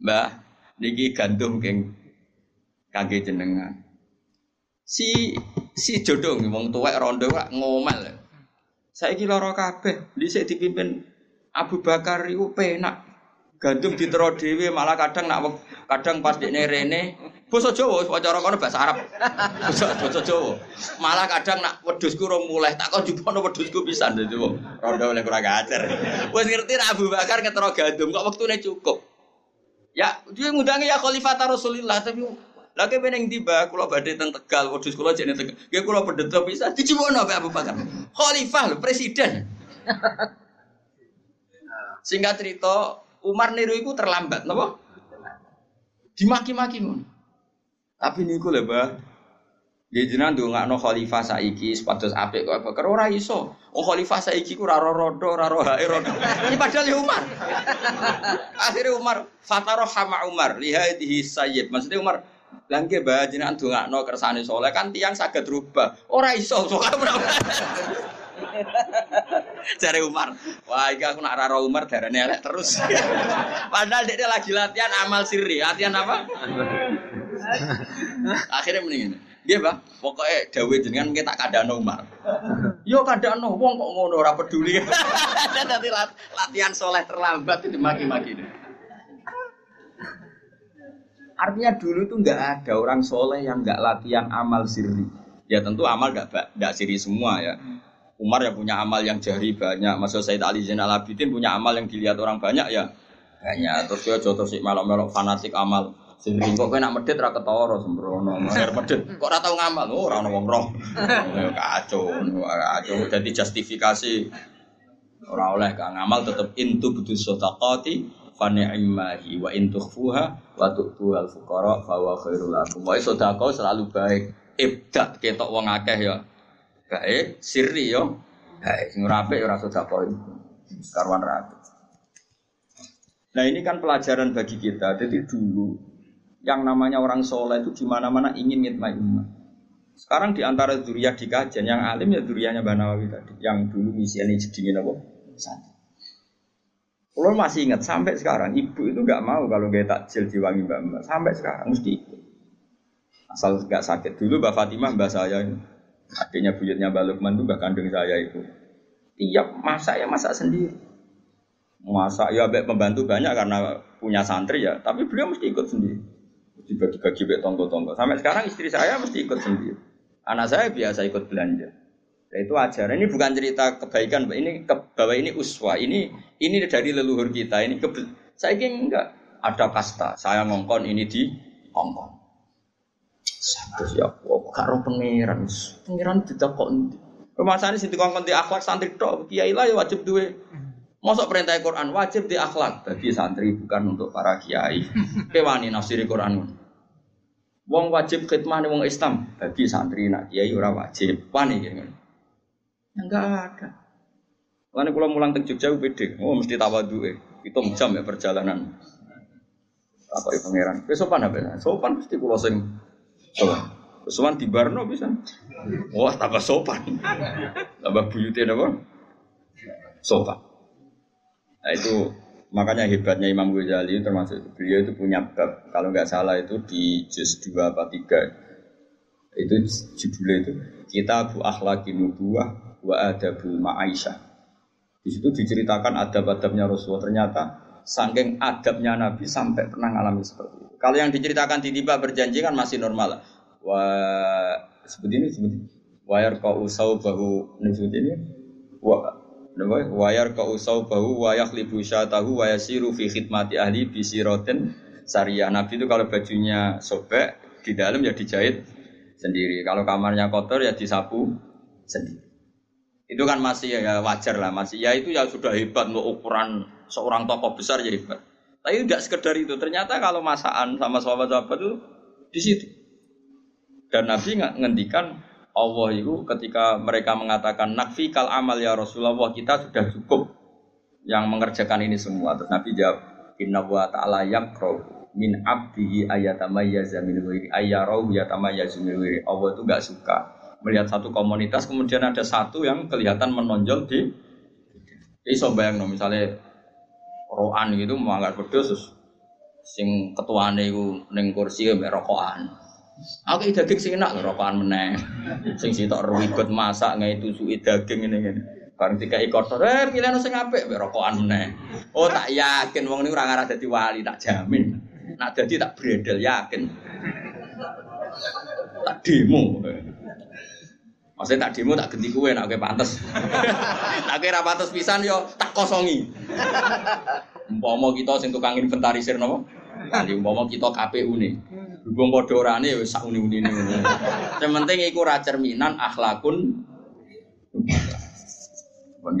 mbah, niki gandum keng kage jenengan. Si si jodoh wong tuwek rondo kok ngomel. Saya kira lara kabeh, dhisik dipimpin Abu Bakar itu penak. Gandum ditero dhewe malah kadang nak kadang pas dekne rene basa Jawa wacara kono bahasa Arab. Basa Jawa. Malah kadang nak wedhusku rong mulai tak kok jupono wedhusku pisan dadi wong rondo oleh kurang ajar. Wis ngerti nak Abu Bakar ngetero gandum kok wektune cukup. Ya, dia ngudangi ya Khalifah Rasulullah tapi lagi beneng tiba, kalau badai teng Tegal, waduh kalau jadi Tegal, ya kalau pedet bisa dicipono Pak Abu Bakar. Khalifah, presiden. Singkat cerita, Umar niru itu terlambat, napa? Dimaki-maki ngono. Tapi niku lho, Mbah. Nggih jenengan ndongakno khalifah saiki sepados apik kok Bakar ora iso. Oh khalifah saiki ku ora rodo, ora hae rodo. Ini padahal ya Umar. Akhirnya Umar fataro hama Umar lihaitihi sayyid. Maksudnya Umar Langke bah jenengan ndongakno kersane soleh kan tiang saged rubah. Ora iso soalnya Cari Umar, wah iki aku nak raro Umar darane elek terus. Padahal dia lagi latihan amal sirri, latihan apa? [laughs] Akhirnya mendingin. Dia bang, pokoknya dawe jenengan kita kadano Umar. Yo kadano, wong kok ngono ora peduli. [laughs] Nanti latihan soleh terlambat itu maki-maki. Artinya dulu itu nggak ada orang soleh yang nggak latihan amal sirri. Ya tentu amal nggak nggak sirri semua ya. Umar ya punya amal yang jari banyak. Maksud Said Ali Zainal Abidin punya amal yang dilihat orang banyak ya banyak. Terus dia contoh si melok-melok fanatik amal. Sehingga kok kena medit ra ketara sembrono. Mer medit kok ora tau ngamal. Oh ora ono wong roh. Kacau, kacau. Jadi justifikasi ora oleh kang ngamal tetep intu butuh sedaqati fa ni'mahi wa in tukhfuha wa tu'tu al fuqara fa wa khairul lakum. Wa sedekah selalu baik. Ibda ketok wong akeh ya baik sirri yo baik sing ora apik ora sedekah karuan rapi. Nah ini kan pelajaran bagi kita. Jadi dulu yang namanya orang soleh itu di mana-mana ingin ngitmai umat. Sekarang di antara duriah di kajian yang alim ya duriahnya Banawawi tadi, yang dulu misinya jedingin apa? Kalau masih ingat sampai sekarang ibu itu nggak mau kalau gak takjil diwangi mbak mbak sampai sekarang mesti ikut. Asal nggak sakit dulu mbak Fatimah mbak saya ini Adiknya buyutnya Mbak Lukman itu mbak kandung saya itu. Tiap masak ya masak sendiri. Masak ya baik membantu banyak karena punya santri ya, tapi beliau mesti ikut sendiri. Dibagi-bagi baik tonggo-tonggo. Sampai sekarang istri saya mesti ikut sendiri. Anak saya biasa ikut belanja. Ya, itu ajaran. Ini bukan cerita kebaikan, ini ke, bahwa ini uswa. Ini ini dari leluhur kita. Ini ke, saya ingin enggak ada kasta. Saya ngongkon ini di ngongkon. Terus ya Allah, karo pangeran. Pangeran tidak kok. Pemasane sing dikongkon di akhlak santri tok, kiai lah ya wajib duwe. Masuk perintah Quran wajib di akhlak bagi santri bukan untuk para kiai. [laughs] Kewani nafsiri Quran. Wong wajib khidmah wong Islam bagi santri nak kiai ora wajib. Wani gitu. Enggak ada. Lalu kalau mulang ke Jogja beda, oh mesti tawadhu itu jam ya perjalanan. Apa ya pangeran? Sopan apa? Sopan mesti kulo sing Sopan. Sopan di Barno bisa. Wah, tambah sopan. Tambah buyutnya apa? Sopan. Nah itu makanya hebatnya Imam Ghazali termasuk beliau itu punya bab kalau nggak salah itu di juz 2 apa 3 itu judulnya itu kita bu akhlaki nubuah wa adabul ma'aisyah. Di situ diceritakan adab-adabnya Rasulullah. Ternyata saking adabnya Nabi sampai pernah ngalami seperti itu. Kalau yang diceritakan tiba-tiba berjanji kan masih normal. Wah seperti ini seperti wayar kau usau bahu ini seperti ini. Wa wayar kau usau bahu wayak libu tahu wayasiru fi khidmati ahli bisiroten syariah. Nabi itu kalau bajunya sobek di dalam ya dijahit sendiri. Kalau kamarnya kotor ya disapu sendiri. Itu kan masih ya wajar lah, masih ya itu ya sudah hebat untuk ukuran seorang tokoh besar ya hebat. Tapi tidak sekedar itu. Ternyata kalau masakan sama sahabat-sahabat itu di situ. Dan Nabi ngendikan Allah itu ketika mereka mengatakan nakfi kal amal ya Rasulullah kita sudah cukup yang mengerjakan ini semua. Terus Nabi jawab inna wa ta'ala yakro min abdihi ayatamayyaza min wiri ayyarahu yatamayyaza min wiri. Allah itu gak suka melihat satu komunitas kemudian ada satu yang kelihatan menonjol di iso bayang no, misalnya roan gitu mau angkat terus sing ketuane iku ning kursi mbek rokokan. Aku daging sing enak rokokan meneh. Sing sitok ruwet masak ngai tusuki daging ngene ngene. Bareng dikai kotor, eh pilih sing apik rokokan meneh. Oh tak yakin wong niku ora ngarah dadi wali, tak jamin. Nak dadi tak bredel yakin. Tak demo. Maksudnya tak demo tak ganti kue nak kayak pantes. [laughs] nak kira pantes pisan yo tak kosongi. Umpama kita sing tukang inventarisir napa? Nanti umpama kita KPU nih. Hubung padha orane wis sak uni-unine. Sing penting iku ra cerminan akhlakun. Bon